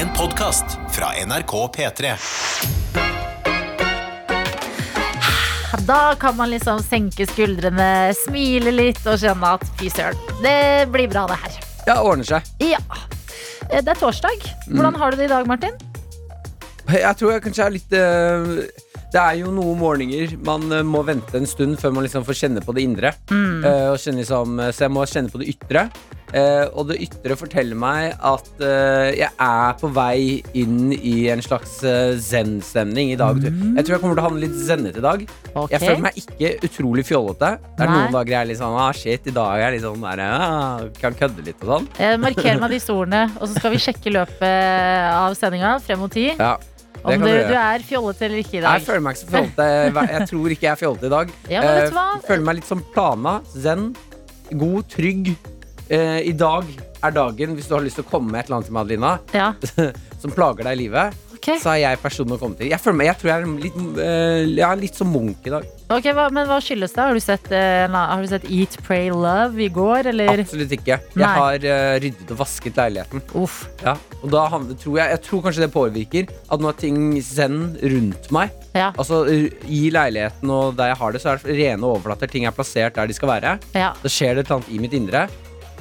En podkast fra NRK P3. Da kan man liksom senke skuldrene, smile litt og skjønne at fy søren, det blir bra det her. Ja, ordner seg. Ja. Eh, Det er torsdag. Hvordan har du det i dag, Martin? Jeg tror jeg kanskje er litt eh, Det er jo noen morgener man eh, må vente en stund før man liksom får kjenne på det indre. Mm. og kjenne liksom, så jeg må kjenne på det ytre. Eh, og det ytre forteller meg at eh, jeg er på vei inn i en slags eh, zen-stemning i dag. Jeg tror jeg kommer til å havne litt zennet i dag. Okay. Jeg føler meg ikke utrolig fjollete. Det er Nei. noen dager jeg er litt sånn ah, shit, i dag er jeg litt sånn der, ah, kan kødde litt og sånn. Eh, marker meg disse ordene, og så skal vi sjekke løpet av sendinga frem mot ti. Ja, det Om du, du er fjollete eller ikke i dag. Jeg føler meg ikke så fjollete. Jeg tror ikke jeg er fjollete i dag. Ja? Eh, Føler meg litt som plana. Zen. God, trygg. Eh, I dag er dagen, hvis du har lyst til å komme med et eller annet til meg, Adelina, Ja, som plager deg i livet, okay. så er jeg personen å komme til. Jeg, føler meg, jeg tror jeg er litt, eh, jeg er litt som Munch i dag. Ok, hva, Men hva skyldes det? Har du sett, eh, har du sett Eat, Pray, Love i går, eller? Absolutt ikke. Nei. Jeg har eh, ryddet og vasket leiligheten. Uff. Ja. Og da tror jeg, jeg tror kanskje det påvirker at nå er ting zen rundt meg. Ja. Altså I leiligheten og der jeg har det, så er det rene overflater. Ting er plassert der de skal være. ja. Da skjer det et eller annet i mitt indre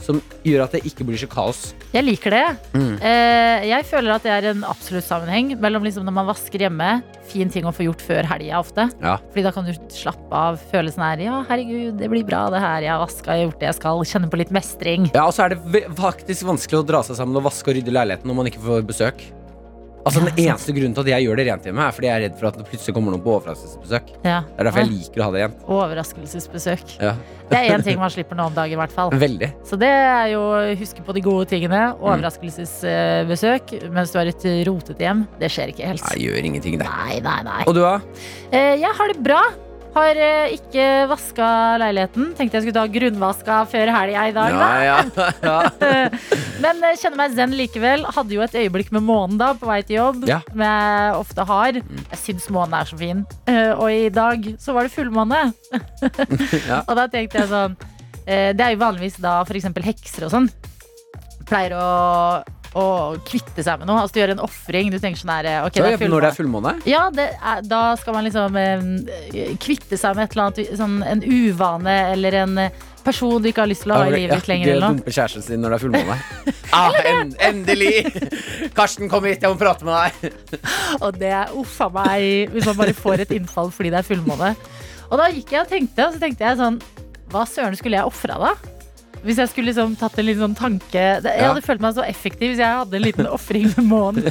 som gjør at det ikke blir så kaos. Jeg liker det. Mm. Eh, jeg føler at det er en absolutt sammenheng mellom liksom når man vasker hjemme. Fin ting å få gjort før helga ofte. Ja. Fordi da kan du slappe av. Føle sånn her Ja, herregud, det blir bra det her. Jeg har vaska, jeg har gjort det jeg skal. Kjenne på litt mestring. Ja, og så er det faktisk vanskelig å dra seg sammen og vaske og rydde leiligheten når man ikke får besøk. Altså Den eneste grunnen til at jeg gjør det rent hjemme, er fordi jeg er redd for at det plutselig kommer noen på overraskelsesbesøk. Ja. Det er derfor jeg liker å ha det rent. Overraskelsesbesøk. Ja. Det er én ting man slipper nå om dagen, i hvert fall. Veldig. Så det er jo huske på de gode tingene. Overraskelsesbesøk mens du har et rotete hjem. Det skjer ikke helt. Nei, gjør ingenting, det. Nei, nei, nei. Og du, da? Eh, Jeg har det bra. Har eh, ikke vaska leiligheten. Tenkte jeg skulle ta grunnvaska før helga i dag, da. ja, ja. Men eh, kjenner meg zen likevel. Hadde jo et øyeblikk med månen da på vei til jobb. Ja. Som jeg ofte har. Jeg syns månen er så fin. Eh, Og i dag så var det fullmåne. Ja. Og da tenkte jeg sånn eh, Det er jo vanligvis da f.eks. hekser og sånn pleier å, å kvitte seg med noe. Altså du gjør en ofring. Du tenker sånn her det er når det er fullmåne? Ja, det er, da skal man liksom eh, kvitte seg med et eller annet sånn, En uvane eller en eh, person du ikke har lyst til å ha i livet ditt lenger. Ja, Eller noe. Dumpe kjæresten sin når det er fullmåne. ah, en, endelig! Karsten, kom hit, jeg må prate med deg. Og det er uffa meg hvis man bare får et innfall fordi det er fullmåne. Og da gikk jeg og tenkte, og så tenkte jeg sånn Hva søren skulle jeg ofra da? Hvis jeg skulle liksom tatt en liten sånn tanke Jeg Jeg Ja. hadde følt meg så effektiv hvis jeg hadde en liten ofring med månen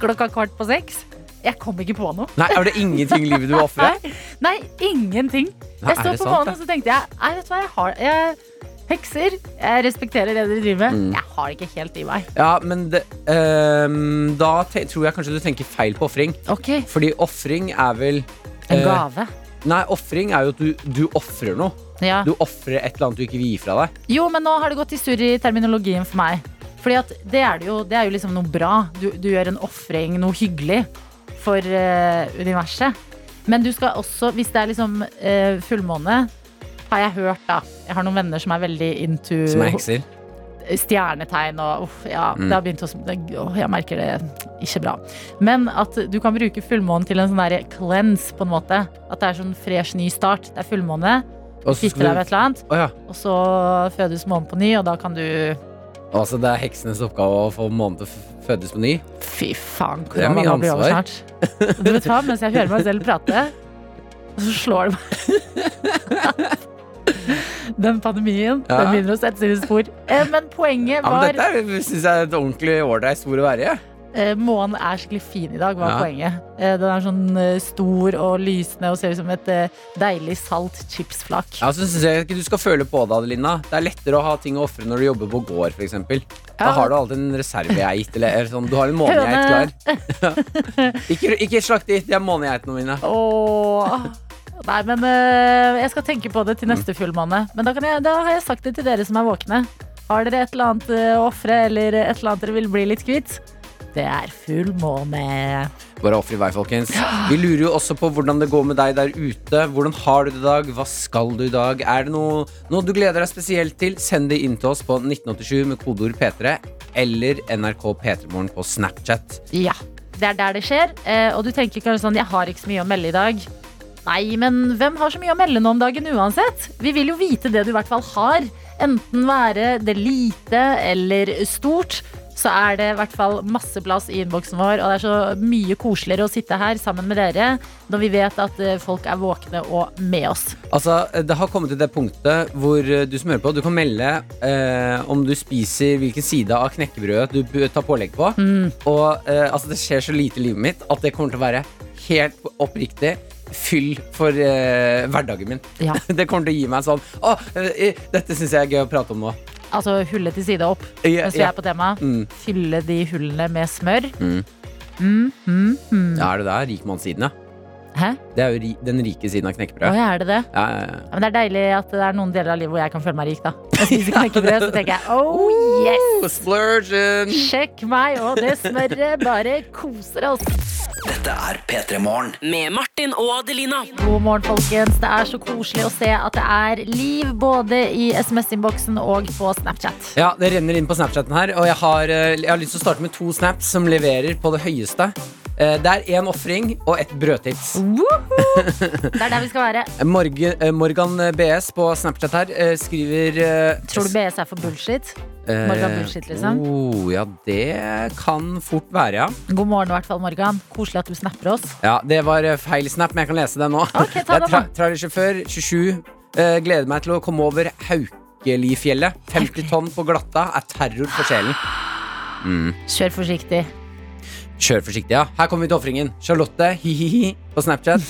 klokka kvart på seks. Jeg kom ikke på noe. Nei, Er det ingenting i livet du ofrer? nei, Nei, ingenting. Nei, Jeg sto på månen og så tenkte jeg Nei, vet du hva, jeg har jeg, Hekser. Jeg respekterer det dere driver med. Mm. Jeg har det ikke helt i meg. Ja, men det, um, da tror jeg kanskje du tenker feil på ofring. Okay. Fordi ofring er vel En eh, gave. Nei, ofring er jo at du, du ofrer noe. Ja. Du ofrer et eller annet du ikke vil gi fra deg. Jo, men nå har det gått i surr i terminologien for meg. Fordi at det er, det jo, det er jo liksom noe bra. Du, du gjør en ofring, noe hyggelig, for eh, universet. Men du skal også, hvis det er liksom eh, fullmåne, har jeg hørt, da. Jeg har noen venner som er veldig into Som er hekser. stjernetegn og uff, ja, Mm. det har begynt å åh, Jeg merker det ikke bra. Men at du kan bruke fullmånen til en sånn der cleanse, på en måte. At det er sånn fresh, ny start. Det er fullmåne, kvitter deg du med et eller annet, Oh, ja. og så fødes månen på ny, og da kan du Altså, det er heksenes oppgave å få månen til å fødes på ny? Fy faen, korona blir over snart. Du vet hva, mens jeg hører meg selv prate, så slår det meg. Den pandemien Ja. den begynner å sette sine spor. Eh, Men poenget Ja, men var dette syns jeg er et ordentlig ålreit spor å være i. jeg. Eh, Månen er skikkelig fin i dag, var Ja. poenget. Eh, Den er sånn eh, stor og lysende og ser ut som et deilig salt chipsflak. Ja, så synes jeg ikke du skal føle på det, Adelina. Det er lettere å ha ting å ofre når du jobber på gård, f.eks. Da har du alltid en reservegeit, eller, eller sånn. Du har en månegeit klar. Ja. Ikke, ikke slakt det de er månegeitene mine. Åh. Nei, men eh, jeg skal tenke på det til neste fullmåne. Men da, kan jeg, da har jeg sagt det til dere som er våkne. Har dere et eller annet å ofre, eller et eller annet dere vil bli litt kvitt? Ute er full måne. Bare ofre i vei, folkens. Vi lurer jo også på hvordan det går med deg der ute. Hvordan har du det i dag? Hva skal du i dag? Er det noe, noe du gleder deg spesielt til? Send det inn til oss på 1987 med kodeord P3 eller NRK P3morgen på Snapchat. Ja, det er der det skjer. Eh, og du tenker kanskje sånn, jeg har ikke så mye å melde i dag. Nei, men hvem har så mye å melde nå om dagen uansett? Vi vil jo vite det du i hvert fall har. Enten være det lite eller stort. Så er det i hvert fall masse plass i innboksen vår, og det er så mye koseligere å sitte her sammen med dere når vi vet at eh, folk er våkne og med oss. Altså, Det har kommet til det punktet hvor eh, du som hører på, du kan melde eh, om du spiser hvilken side av knekkebrødet du tar pålegg på. Og eh, altså, det skjer så lite i livet mitt at det kommer til å være helt oppriktig fyll for eh, hverdagen min. Ja. Det kommer til å gi meg sånn Å, eh, dette syns jeg er gøy å prate om nå. Altså hullet til side opp, Ja, mens vi ja. er på temaet. Mm. Fylle de hullene med smør. Mm. Mm, mm, mm. Ja, er det der? Rikmannssiden, ja. Hæ? Det er jo ri den rike siden av Å knekkebrød. ja, er det det? Ja, ja, ja. Men det er deilig at det er noen deler av livet hvor jeg kan føle meg rik, da. Jeg spiser knekkebrød, så tenker jeg oh yes! Splurgeon! Sjekk meg og det smøret, bare koser oss. Dette er P3 Morgen. Med Martin og Adelina. God morgen, folkens. Det er så koselig å se at det er liv både i SMS-innboksen og på Snapchat. Ja, det renner inn på Snapchaten her, og jeg har, eh, jeg har lyst til å starte med to snaps som leverer på det høyeste. Eh, Det er én ofring og ett brødtips. Det er der vi skal være. Morgan, eh, Morgan BS på Snapchat her eh, skriver eh, Tror du BS er for bullshit? eh, Morgan bullshit, liksom? Oh, ja, det kan fort være, ja. God morgen i hvert fall, Morgan. Koselig at du snapper oss. Ja, Det var eh, feil snap, men jeg kan lese den nå. Okay, ta Jeg er den tra trailersjåfør, 27. eh, gleder meg til å komme over Haukelifjellet. 50 tonn på glatta er terror for sjelen. Kjør forsiktig. Kjør forsiktig, ja. Her kommer vi til ofringen. Charlotte, hi-hi-hi på Snapchat.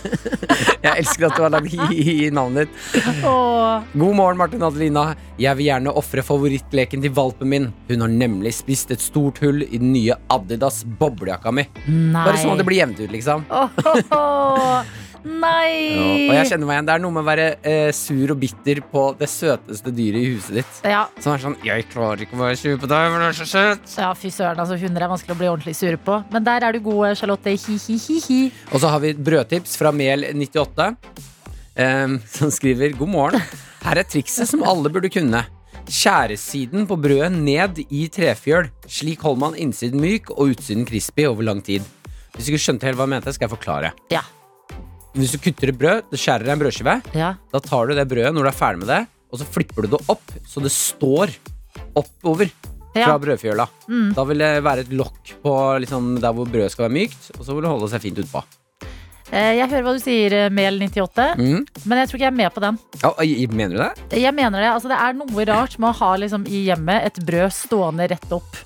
jeg elsker at du har lagd hi-hi-hi i navnet ditt. Åh, God morgen, Martin Adelina. Jeg vil gjerne ofre favorittleken til valpen min. Hun har nemlig spist et stort hull i den nye Adidas boblejakka mi. nei. Bare sånn at det blir jevnt ut, liksom. Nei. Ja, og jeg kjenner meg igjen. Det er noe med å være eh, sur og bitter på det søteste dyret i huset ditt. Ja, Som er sånn 'Jeg klarer ikke å være sur på deg, for du er så søt'. ja, fy søren. Altså, hunder er vanskelig å bli ordentlig sure på. Men der er du god, Charlotte. Hi-hi-hi-hi. Og så har vi et brødtips fra Mel98, em, som skriver God morgen. Her er trikset som alle burde kunne. Skjæresiden på brødet ned i trefjøl. Slik holder man innsiden myk og utsiden crispy over lang tid. Hvis du ikke skjønte helt hva jeg mente, skal jeg forklare. Ja. Hvis du kutter et brød, du skjærer en brødskive, ja. da tar du det brødet når du er ferdig med det, og så flipper du det opp så det står oppover fra Ja. brødfjøla. Mm. Da vil det være et lokk på liksom, der hvor brødet skal være mykt, og så vil det holde seg fint utpå. Eh, Jeg hører hva du sier, eh, Mel98, Mm. men jeg tror ikke jeg er med på den. Ja, mener du det? Jeg mener det. Altså, det er noe rart med å ha liksom, i hjemmet et brød stående rett opp.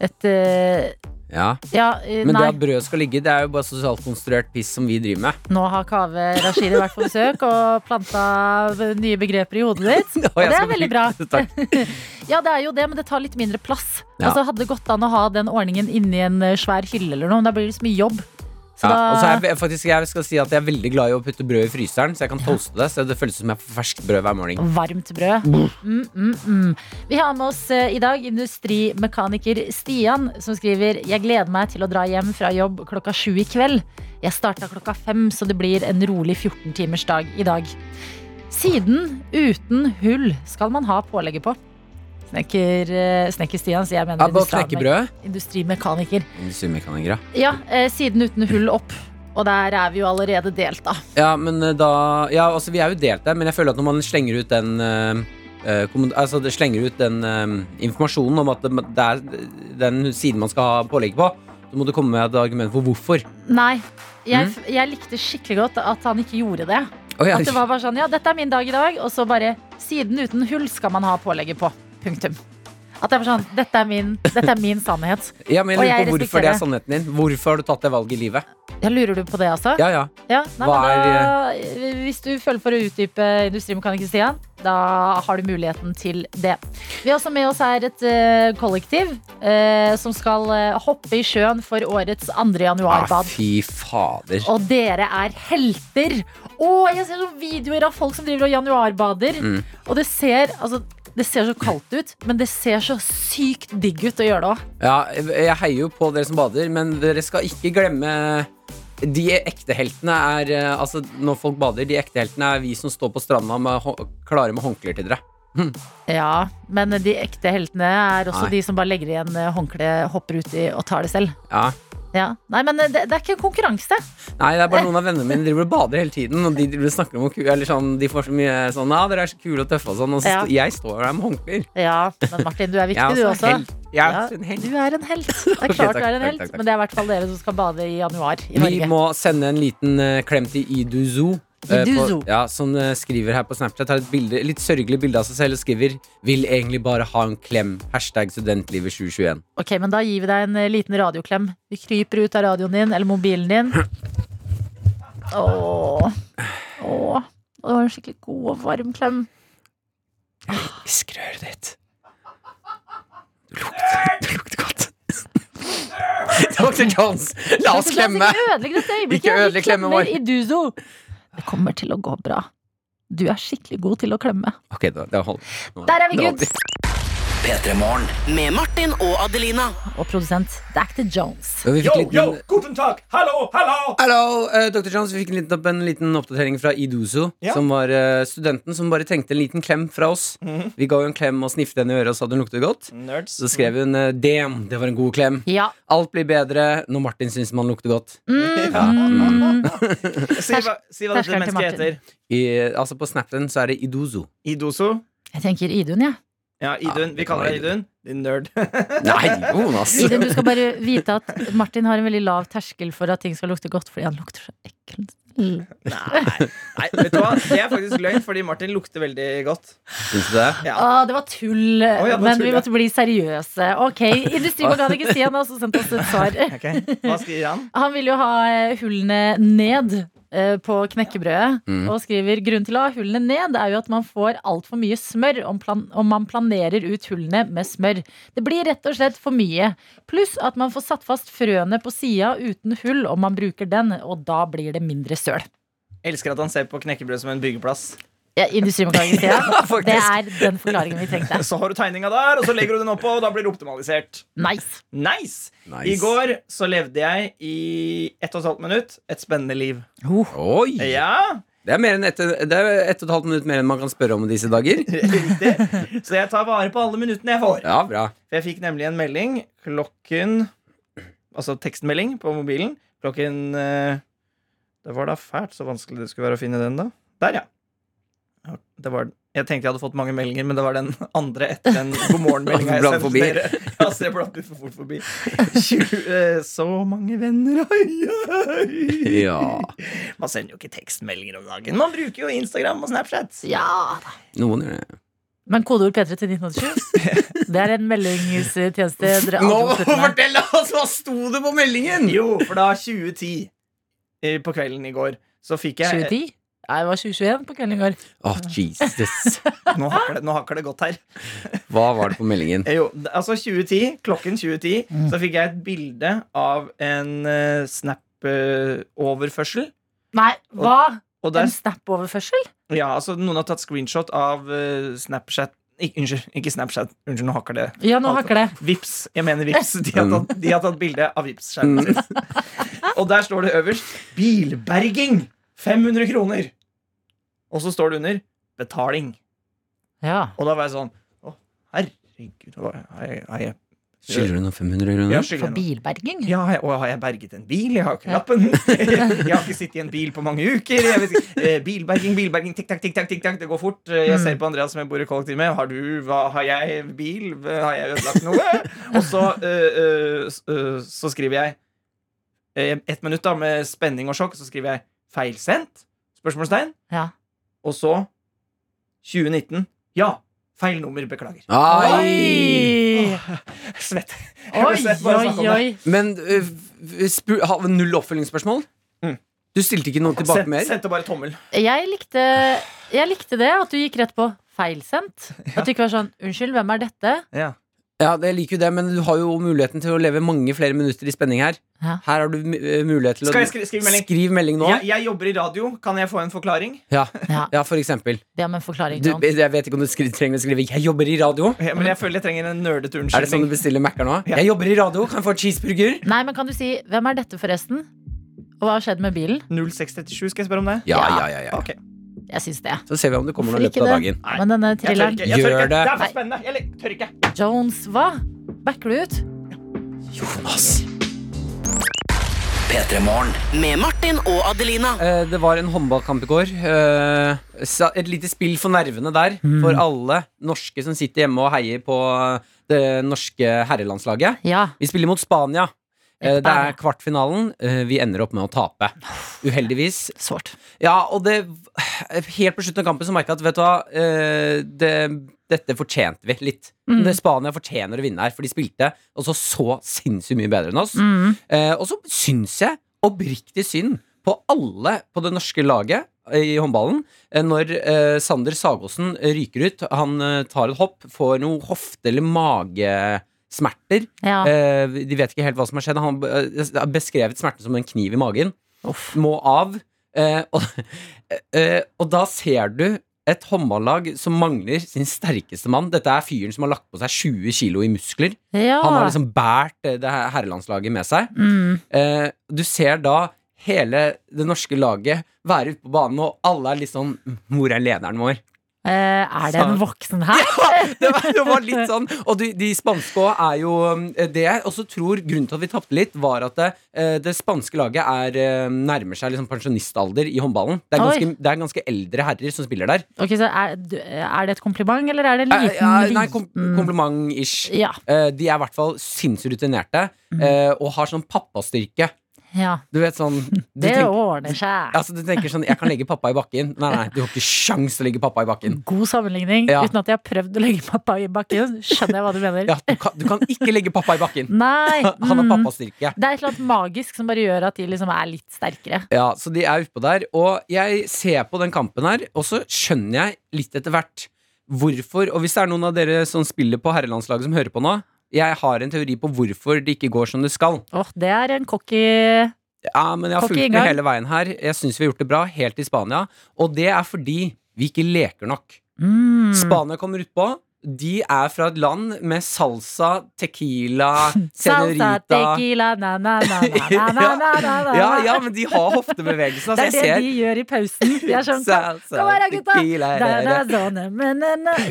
Et eh, Ja. Ja, uh, Men nei. det at brødet skal ligge, det er jo bare sosialt konstruert piss som vi driver med. Nå har Kaveh Rashidi vært på besøk og planta nye begreper i hodet ditt. Og det er veldig bra. Ja, det er jo det, men det tar litt mindre plass. Ja. Altså, hadde det gått an å ha den ordningen inni en eh, svær hylle eller noe, men da blir det så mye jobb. Så Ja, og så er jeg, faktisk, jeg skal si at jeg er veldig glad i å putte brød i fryseren, så jeg kan toaste det. Så det føles som jeg får ferskt brød hver morgen. varmt brød. Mm, mm, mm. Vi har med oss eh, i dag industrimekaniker Stian, som skriver Jeg gleder meg til å dra hjem fra jobb klokka sju i kveld. Jeg starta klokka fem, så det blir en rolig 14 timers dag i dag. Siden uten hull skal man ha pålegget på. Snekker, eh, snekker Stian, sier jeg mener Ja, Bare industrimek- knekke industrimekaniker. ja. Ja, eh, siden uten hull opp. Og der er vi jo allerede delt, da. Ja, men eh, da Ja, altså, vi er jo delt der, men jeg føler at når man slenger ut den eh, Altså, det slenger ut den uh, informasjonen om at det, det er den siden man skal ha pålegg på, så må du komme med et argument for hvorfor. Nei, jeg, Mm. jeg likte skikkelig godt at han ikke gjorde det. Oh, ja. At det var bare sånn, ja, dette er min dag i dag, og så bare siden uten hull skal man ha pålegget på. Punktum. At jeg var sånn, dette er min, dette er min sannhet. Ja, men jeg lurer jeg på hvorfor det er sannheten din. Hvorfor har du tatt det valget i livet? Ja, lurer du på det, altså? Ja, ja. Ja, nei, da, hvis du føler for å utdype industrimekaniker Stian, da har du muligheten til det. Vi har også med oss her et uh, kollektiv uh, som skal uh, hoppe i sjøen for årets andre Ah, januarbad. fy fader. Og dere er helter! Å, jeg ser noen videoer av folk som driver og januarbader. Mm. Og det ser altså Det ser så kaldt ut, men det ser så sykt digg ut å gjøre det òg. Ja, jeg heier jo på dere som bader, men dere skal ikke glemme de ekte heltene er eh, Altså, når folk bader, de ekte heltene er vi som står på stranda med, klare med håndklær til dere. Ja, men de ekte heltene er også Nei. de som bare legger igjen eh, håndkle, hopper uti og tar det selv. Ja. Ja. Nei, men det, det er ikke en konkurranse. Nei, det er bare noen av vennene mine driver og bader hele tiden, og de driver snakker om Eller sånn, de får så mye sånn Ja, dere er så kule og tøffe og sånn, og så Ja. jeg står der med håndklær. Ja, men Martin, du er viktig, du er også. helt. Ja, du er en helt. Det er klart klart takk, du er en helt, takk, takk. men det er i hvert fall dere som skal bade i januar i Vi Norge. må sende en liten eh, klem til Iduzo. Iduzo. på- ja, som eh, skriver her på Snapchat Har et bilde, litt sørgelig bilde av seg selv og skriver 'Vil egentlig bare ha en klem'. Hashtag studentlivet 2021. Ok, men da gir vi deg en eh, liten radioklem. Vi kryper ut av radioen din, eller mobilen din. Åh. Åh. Det var en skikkelig god og varm klem. I øret ditt. Du lukter, du lukter godt. Dr. Jones, la oss klemme! Ikke ødelegg dette øyeblikket. Ikke ødelegg Vi klemmen vår. Det kommer til å gå bra. Du er skikkelig god til å klemme. Ok, da, da hold. Der er vi, gutt! P3morgen. Med Martin og Adelina. Og produsent Dr. Jones. Ja, yo, liten... yo, guten tag! Hallo, hallo! Hallo, uh, Dr. Jones, Vi fikk en liten, opp, en liten oppdatering fra Iduzo, ja. som var uh, studenten som bare trengte en liten klem fra oss. Mm -hmm. Vi ga jo en klem og snifte henne i øret og sa hun luktet godt. Nerds. Så skrev hun uh, damn, det var en god klem. Ja. Alt blir bedre når Martin syns man lukter godt. Mm. Ja. Mm. si, hva, si hva dette mennesket heter. I, altså På Snappen så er det Idozo. Idozo? Jeg tenker Idun, jeg. Ja. Idun. Vi kaller deg Idun. Din nerd. Nei, Jonas! Idun, du skal bare vite at Martin har en veldig lav terskel for at ting skal lukte godt, fordi han lukter så ekkelt. Mm. Nei, nei, vet du hva? Det er faktisk løgn, fordi Martin lukter veldig godt. Syns du det? Ja. Å, det var tull, ja, det var men tull, vi måtte bli seriøse. Ok, Industriorganet Kristian har også sendt oss et svar. Okay. Hva skriver han? Han vil jo ha hullene ned på knekkebrødet, Mm. og skriver grunnen til å ha hullene ned er jo at man får altfor mye smør om, plan om man planerer ut hullene med smør. Det blir rett og slett for mye. Pluss at man får satt fast frøene på sida uten hull om man bruker den, og da blir det mindre søl. Elsker at han ser på knekkebrød som en byggeplass. Ja, Industrimekanikeren Kristian, Ja, det er den forklaringen vi trengte. Så har du tegninga der, og så legger du den oppå, og da blir det optimalisert. Nice. Nice! Nice. I går så levde jeg i ett og et halvt minutt et spennende liv. Oi! Ja, Det er, mer enn et, det er ett og et halvt minutt mer enn man kan spørre om i disse dager. riktig. Så jeg tar vare på alle minuttene jeg får. Ja, bra. For jeg fikk nemlig en melding klokken Altså tekstmelding på mobilen. Klokken eh, Det var da fælt så vanskelig det skulle være å finne den, da. Der, ja. Ja, Det var, jeg tenkte jeg hadde fått mange meldinger, men det var den andre etter den god morgen-meldinga jeg sendte forbi. dere. Altså, jeg blatt litt for fort forbi. 20, eh, så mange venner, oi, oi. Ja. Man sender jo ikke tekstmeldinger om dagen. Man bruker jo Instagram og Snapchat. Ja. Noen gjør det. Men kodeord P3 til 1987, det er en meldingstjeneste dere aldri Nå, fortell oss! Hva sto det på meldingen? Jo, for da 2010 eh, på kvelden i går, så fikk jeg 2010? Nei, det var 2021 på kvelden i går. Åh, Jesus. Nå hakker det, nå hakker det godt her. Hva var det på meldingen? Eh, Jo, altså 2010, klokken 2010, Mm. så fikk jeg et bilde av en uh, Snap-overførsel. Nei, hva? og En der, Snap-overførsel? ja, altså Noen har tatt screenshot av uh, Snapchat Ik Unnskyld, ikke Snapchat. Unnskyld, nå hakker det. Ja, nå hakker det. Vips, jeg mener Vips. De har tatt, de har tatt bilde av Vips-skjermen sin. Og der står det øverst 'Bilberging'. 500 kroner. Og så står det under 'betaling'. Ja. Og da var jeg sånn Å, herregud. Har jeg, har jeg, Skylder du noen 500 jeg kroner? For bilberging? Ja, og har jeg berget en bil? Jeg har ikke lappen. Jeg har ikke sittet i en bil på mange uker. Jeg vet ikke. Eh, Bilberging, bilberging, tikk-takk, tikk-takk. tikk-takk. Det går fort. Eh, Jeg ser på Andreas som jeg bor i kollektiv med. Har du, hva, har jeg bil? Har jeg ødelagt noe? Og så, eh, eh, eh, så skriver jeg eh, ett minutt da med spenning og sjokk. Så skriver jeg 'feilsendt?' Spørsmålstegn. Ja. Og så 2019. Ja. Feil nummer. Beklager. Oi! Oi! Svett. Jeg ble Oi, svett bare av å oi, snakke om det. oi. Men øh, spu- ha- null oppfølgingsspørsmål? Mm. Du stilte ikke noe tilbake Send- mer? Sendte bare tommel. Jeg likte, jeg likte det, at du gikk rett på feilsendt. At du ikke var sånn 'unnskyld, hvem er dette?' Ja. Ja, jeg liker jo det, men du har jo muligheten til å leve mange flere minutter i spenning her. Ja. Her har du eh, mulighet til Skal å jeg skri- skrive melding? Skriv melding nå. Jeg, jeg jobber i radio. Kan jeg få en forklaring? Ja. Ja. ja, for eksempel. Be om en forklaring. Du, jeg vet ikke om du skri trenger å skrive 'Jeg jobber i radio'. Ja, Men jeg føler jeg trenger en nerdete Er det sånn du bestiller Mac-er nå? Ja. 'Jeg jobber i radio, kan jeg få et cheeseburger?' Nei, men kan du si 'Hvem er dette, forresten?' Og hva har skjedd med bilen? 0637, skal jeg spørre om det? Ja, Ja. ja, ja, ja. Jeg syns det. Så ser vi om det kommer noe løpet av dagen. Nei. Men denne Jeg tør ikke. Jeg tør ikke. det. Det er for spennende. Jeg tør ikke. Jones, hva? Backer du ut? Jonas. Med Martin og Adelina. Eh, Det var en håndballkamp i går. Eh, Et lite spill for nervene der. For alle norske som sitter hjemme og heier på det norske herrelandslaget. Ja. Vi spiller mot Spania. Eh, Det er kvartfinalen. Eh, Vi ender opp med å tape. Uheldigvis. Sårt. Ja, og det Helt på slutten av kampen så merka jeg at vet du hva eh, det, Dette fortjente vi litt. Mm. Spania fortjener å vinne her, for de spilte også så så sinnssykt mye bedre enn oss. Mm. Og så syns jeg oppriktig synd på alle på det norske laget i håndballen når eh, Sander Sagosen ryker ut. Han tar et hopp, får noe hofte- eller magesmerter. Ja. Eh, de vet ikke helt hva som har skjedd. Han eh, har beskrevet smerten som en kniv i magen. Uff. Må av. Eh, og, eh, og da ser du et håndballag som mangler sin sterkeste mann. Dette er fyren som har lagt på seg 20 kilo i muskler. ja. Han har liksom båret eh, det her herrelandslaget med seg. mm. Eh, du ser da hele det norske laget være ute på banen, og alle er litt sånn Hvor er lederen vår? Eh, Er det en voksen her? Det var, det var litt sånn Og de, de spanske òg er jo eh, Det jeg også tror grunnen til at vi tapte litt, var at det, eh, det spanske laget er, eh, nærmer seg liksom pensjonistalder i håndballen. Det er, ganske, det er ganske eldre herrer som spiller der. Ok, så er, er det et kompliment, eller er det en liten ja, nei, kom, liten- kompliment-ish. Ja. De er i hvert fall sinnssykt rutinerte, eh, og har sånn pappastyrke. Ja. Du vet sånn du Det tenker- ordner seg. Altså, du tenker sånn, Jeg kan legge pappa i bakken. Nei, nei, du har ikke sjans til å legge pappa i bakken. God sammenligning. Ja. Uten at jeg har prøvd å legge pappa i bakken. Skjønner jeg hva du mener. Ja, du, kan, du kan ikke legge pappa i bakken. Nei. Han har mm. pappastyrke. Det er et eller annet magisk som bare gjør at de liksom er litt sterkere. Ja, Så de er utpå der. Og jeg ser på den kampen her, og så skjønner jeg litt etter hvert hvorfor. Og hvis det er noen av dere som spiller på herrelandslaget som hører på nå, jeg har en teori på hvorfor det ikke går som det skal. Åh, det er en cocky Ja, men jeg har fulgt med hele veien her. Jeg syns vi har gjort det bra, helt i Spania. Og det er fordi vi ikke leker nok. mm. Spania kommer utpå de er fra et land med salsa, tequila, senorita Salsa, tequila, na na na na na na, na. ja, ja, men de har hoftebevegelsen. Altså, det er det ser... de gjør i pausen. De er sånn Salsa, Kom her, gutta!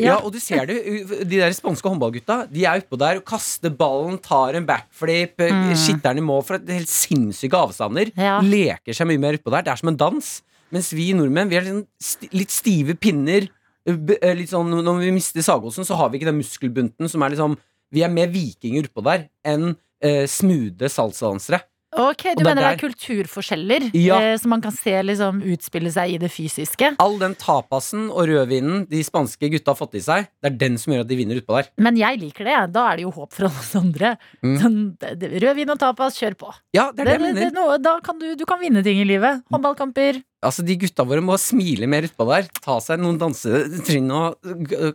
Ja. og du ser det. De der spanske håndballgutta De er utpå der og kaster ballen, tar en backflip, mm. skitter den i mål fra helt sinnssyke avstander. Ja. Leker seg mye mer utpå der. Det er som en dans. Mens vi nordmenn vi er litt sånn stive pinner. Eh, Litt sånn, når vi mister Sagosen, så har vi ikke den muskelbunten som er liksom Vi er mer vikinger utpå der enn eh, smoothe salsadansere. Ok, du det er mener det er kulturforskjeller Ja. eh, som man kan se liksom utspille seg i det fysiske? All den tapasen og rødvinen de spanske gutta har fått i seg, det er den som gjør at de vinner utpå der. Men jeg liker det. Da er det jo håp for alle oss andre. Mm. Sånn, Rødvin og tapas, kjør på. Ja, det er det, Det, jeg jeg det, mener. nå- da kan du, du kan vinne ting i livet. Håndballkamper. Altså, De gutta våre må smile mer utpå der. Ta seg noen dansetrinn og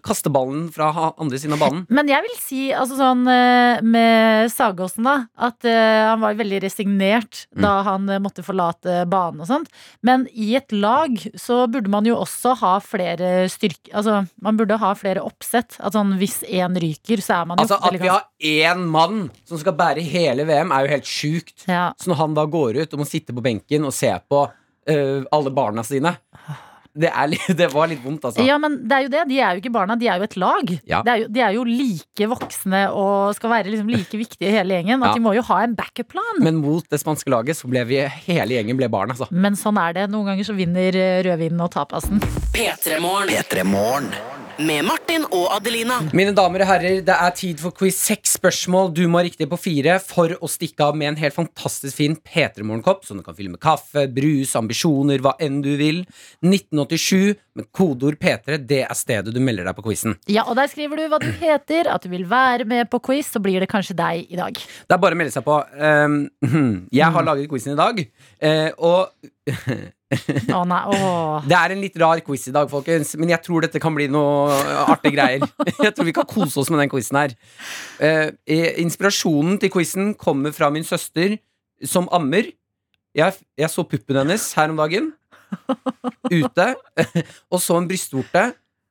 kaste ballen fra andre siden av banen. Men jeg vil si, altså sånn eh, med Sagåsen, da, at eh, han var veldig resignert Mm. da han eh, måtte forlate banen og sånt. Men i et lag så burde man jo også ha flere styrke... Altså, man burde ha flere oppsett. At sånn hvis én ryker, så er man jo Altså, At vi har én mann som skal bære hele VM, er jo helt sjukt. ja. Så når han da går ut og må sitte på benken og se på øh, alle barna sine det, er litt, det var litt vondt, altså. ja, men det er jo det. De er jo ikke barna, de er jo et lag. Ja. Det er jo, de er jo like voksne og skal være liksom like viktige i hele gjengen. At Ja. de må jo ha en backup-plan. Men mot det spanske laget så ble vi hele gjengen ble barn, altså. Men sånn er det. Noen ganger så vinner eh, rødvinen og tapasen. P3 Morgen. Med Martin og Adelina. Mine damer og herrer, det er tid for quiz. Seks spørsmål. Du må ha riktig på fire for å stikke av med en helt fantastisk fin P3 Morgenkopp, som du kan fylle med kaffe, brus, ambisjoner, hva enn du vil. 1987 med kodeord P3. Det er stedet du melder deg på quizen. Ja, og der skriver du hva du heter, at du vil være med på quiz, så blir det kanskje deg i dag. Det er bare å melde seg på. Um, jeg har laget quizen i dag, eh, og Å nei, oh. Det er en litt rar quiz i dag, folkens, men jeg tror dette kan bli noe artige greier. Jeg tror vi kan kose oss med den quizen her. Eh, eh, inspirasjonen til quizen kommer fra min søster som ammer. Jeg, jeg så puppen hennes her om dagen, ute, og så en brystvorte.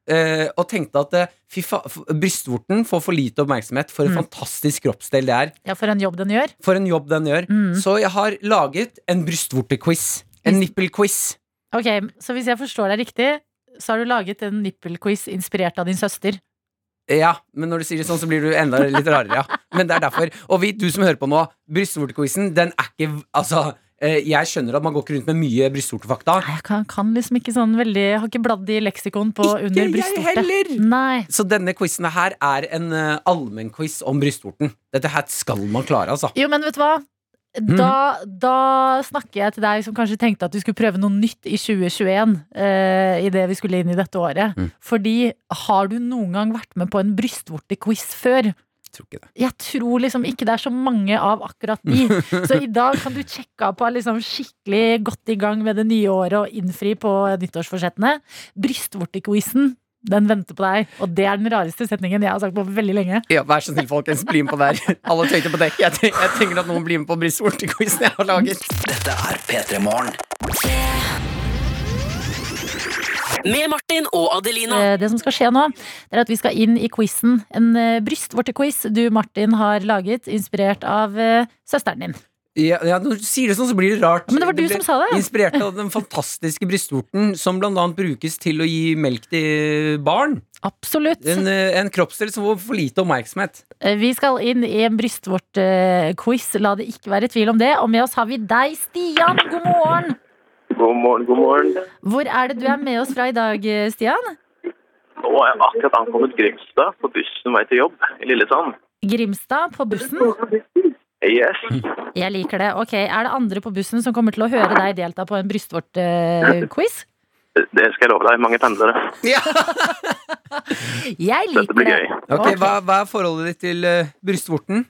Uh, og tenkte at f- brystvorten får for lite oppmerksomhet for en Mm. fantastisk kroppsdel det er. Ja, for en jobb den gjør. For en jobb den gjør. Mm. Så jeg har laget en brystvortequiz. En nippelquiz. Ok, Så hvis jeg forstår deg riktig, så har du laget en nippelquiz inspirert av din søster. Ja, men når du sier det sånn, så blir du enda litt rarere, ja. Men det er derfor. Og vi, du som hører på nå, brystvortequizen, den er ikke Altså, jeg skjønner at man går ikke rundt med mye brystvortefakta. Jeg kan, kan liksom ikke sånn veldig Jeg har ikke bladd i leksikon på Ikke under jeg brystvorte. heller! Nei. Så denne quizen her er en uh, allmennquiz om brystvorten. Dette her skal man klare, altså. Jo, men vet du hva? Da, da snakker jeg til deg som kanskje tenkte at du skulle prøve noe nytt i 2021. I det vi skulle inn i dette året. Mm. Fordi har du noen gang vært med på en brystvortequiz før? Tror ikke det. Jeg tror liksom ikke det er så mange av akkurat de. Så i dag kan du sjekke av på liksom skikkelig godt i gang med det nye året og innfri på nyttårsforsettene. Brystvortequizen, den venter på deg. Og det er den rareste setningen jeg har sagt på veldig lenge. Ja, Vær så snill, folkens, bli med på det her. Alle tøyter på dekk. Jeg, tenker, jeg trenger at noen blir med på brystvortequizen jeg har laget. Dette er P3 Morgen. Med Martin og Adelina. Eh, Det som skal skje nå, det er at vi skal inn i quizen. En eh, brystvortequiz du, Martin, har laget, inspirert av eh, søsteren din. Ja, ja, Når du sier det sånn, så blir det rart. Men det var du det som sa det. Inspirert av den fantastiske brystvorten, som blant annet brukes til å gi melk til barn. Absolutt. En, en kroppsdel som får for lite oppmerksomhet. Vi skal inn i en brystvortequiz, la det ikke være tvil om det. Og med oss har vi deg, Stian. God morgen! God morgen, god morgen. Hvor er det du er med oss fra i dag, Stian? Nå er jeg akkurat ankommet Grimstad på bussen vei til jobb i Lillesand. Grimstad på bussen. Yes. Jeg liker det. Ok, Er det andre på bussen som kommer til å høre deg delta på en brystvortquiz? Det skal jeg love deg. Mange pendlere. Ja. Jeg Dette liker blir det. gøy. Okay, Ok. hva, hva er forholdet ditt til eh, brystvorten?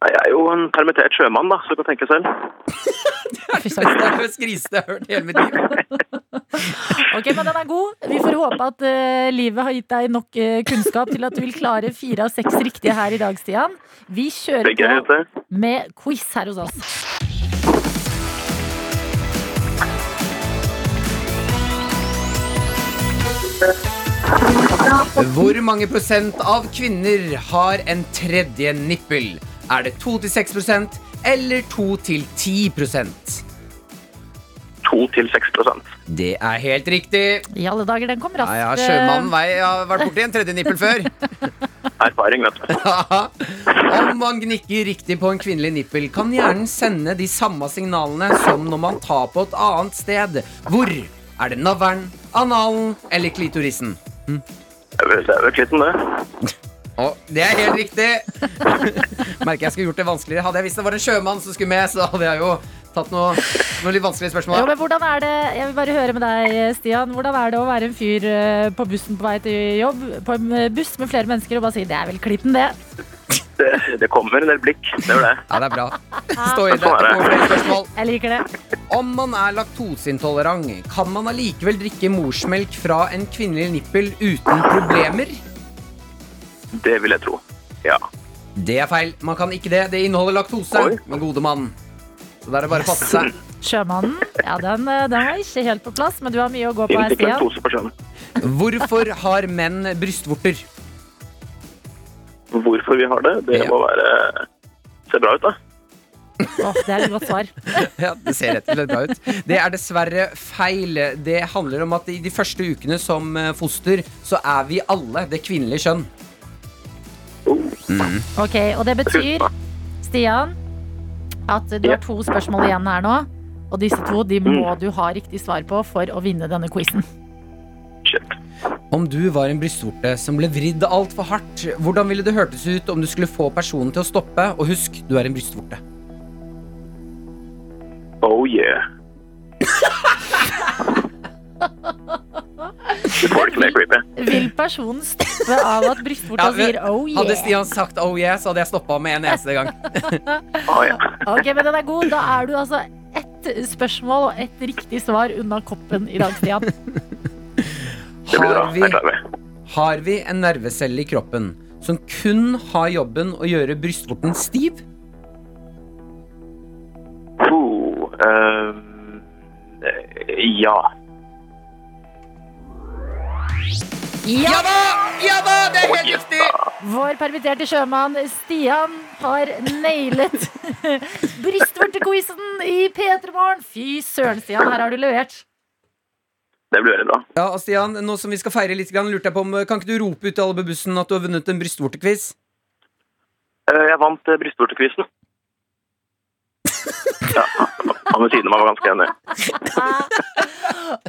Nei, Jeg er jo en permittert sjømann, da, så du kan tenke selv. Det er det skriseste jeg har hørt i hele mitt liv. Ok, men den er god. Vi får håpe at uh, livet har gitt deg nok uh, kunnskap til at du vil klare fire av seks riktige her i dag, Stian. Vi kjører er på med quiz her hos oss. Hvor mange prosent av kvinner har en tredje nippel? Er det 2-6 prosent eller 2-10 prosent? 2-6 prosent. Det er helt riktig. I alle dager, den kom raskt. ja, ja, Sjømannen vei har vært borti en tredje nippel før. Erfaring, vet du. Om man gnikker riktig på en kvinnelig nippel, kan hjernen sende de samme signalene som når man tar på et annet sted. Hvor? Er det navlen, analen eller klitorisen? Hm? er vel- det er vel klitten, det. Å, det er helt riktig. Merker jeg skulle gjort det vanskeligere. Hadde jeg visst det var en sjømann som skulle med, så hadde jeg jo tatt noe, noe litt vanskelige spørsmål. Jo, men hvordan er det, jeg vil bare høre med deg, Stian. Hvordan er det å være en fyr eh, på bussen på vei til jobb? På en eh, buss med flere mennesker og bare si 'det er vel klitten', det. Det, det kommer en del blikk. Det gjør det. Ja, det er bra. Stå i det. Er flere spørsmål. Jeg liker det. Om man er laktoseintolerant, kan man allikevel drikke morsmelk fra en kvinnelig nippel uten problemer? Det vil jeg tro. Ja. Det er feil. Man kan ikke det. Det inneholder laktose, Oi. men gode mann. Så da er det bare å passe seg. Sjømannen, ja, den, eh, den var ikke helt på plass, men du har mye å gå på her, Finnes ikke Stian. laktose på sjøen. Hvorfor har menn brystvorter? Hvorfor vi har det, det Ja. må være Se bra ut, da. Åh, det er et godt svar. Ja, Det ser rett og slett bra ut. Det er dessverre feil. Det handler om at i de første ukene som eh, foster, så er vi alle det kvinnelige kjønn. Ok, Og det betyr, Stian, at du har to spørsmål igjen her nå. Og disse to de må du ha riktig svar på for å vinne denne quizen. Om du var en brystvorte som ble vridd altfor hardt, hvordan ville det hørtes ut om du skulle få personen til å stoppe? Og husk, du er en brystvorte. Oh yeah. Du får det ikke mer creepy. Vil personen stoppe av at brystvorta Ja, sier 'oh Hadde? Stian sagt oh yeah, så hadde jeg stoppa med en eneste gang. Oh, ja. Ok, men den er god. Da er du altså ett spørsmål og ett riktig svar unna koppen i dag, Stian. Det blir bra. Har vi, Jeg klarer meg. har vi en nervecelle i kroppen som kun har jobben å gjøre brystvorten stiv? Oh, ehm, eh, ja. Ja! da! Ja da! Det er helt riktig! Vår permitterte sjømann Stian har nailet brystvortequizen i P3 Morgen. Fy søren, Stian, her har du levert. Det blir veldig bra. Ja, og Stian, nå som vi skal feire litt, grann, lurte jeg på om Kan ikke du rope ut til alle på bussen at du har vunnet en brystvortequiz? Eh, Jeg vant uh, brystvortequizen. Ja, han ved siden av meg var ganske enig.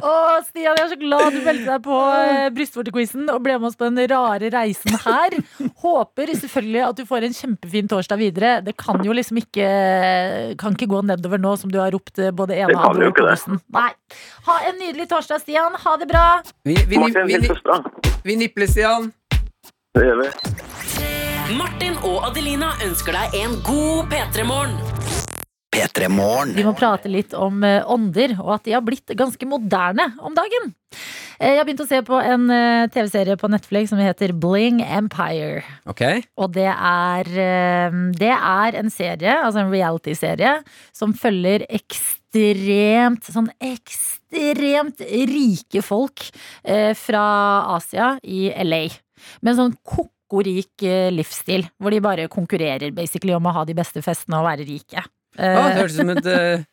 Å, Stian, jeg er så glad du meldte deg på eh, brystvortequizen og ble med oss på den rare reisen her. Håper selvfølgelig at du får en kjempefin torsdag videre. Det kan jo liksom ikke Kan ikke gå nedover nå som du har ropt eh, både ene Det og kan andre på ikke det. bussen. Nei. Ha en nydelig torsdag, Stian. Ha det bra. Vi, vi, Martin, vi, vi, vi nipler, Stian. Det gjør vi. Martin og Adelina ønsker deg en god P3-morgen. P3 Morgen. Vi må prate litt om eh, ånder, og at de har blitt ganske moderne om dagen. Eh, Jeg har begynt å se på en eh, TV-serie på Netflix som heter Bling Empire. Okay. Og det er, det er en serie, altså en reality-serie, som følger ekstremt, sånn ekstremt rike folk eh, fra Asia i LA. Med en sånn koko-rik eh, livsstil, hvor de bare konkurrerer basically om å ha de beste festene og være rike. Eh, ah, Det hørtes ut som et eh,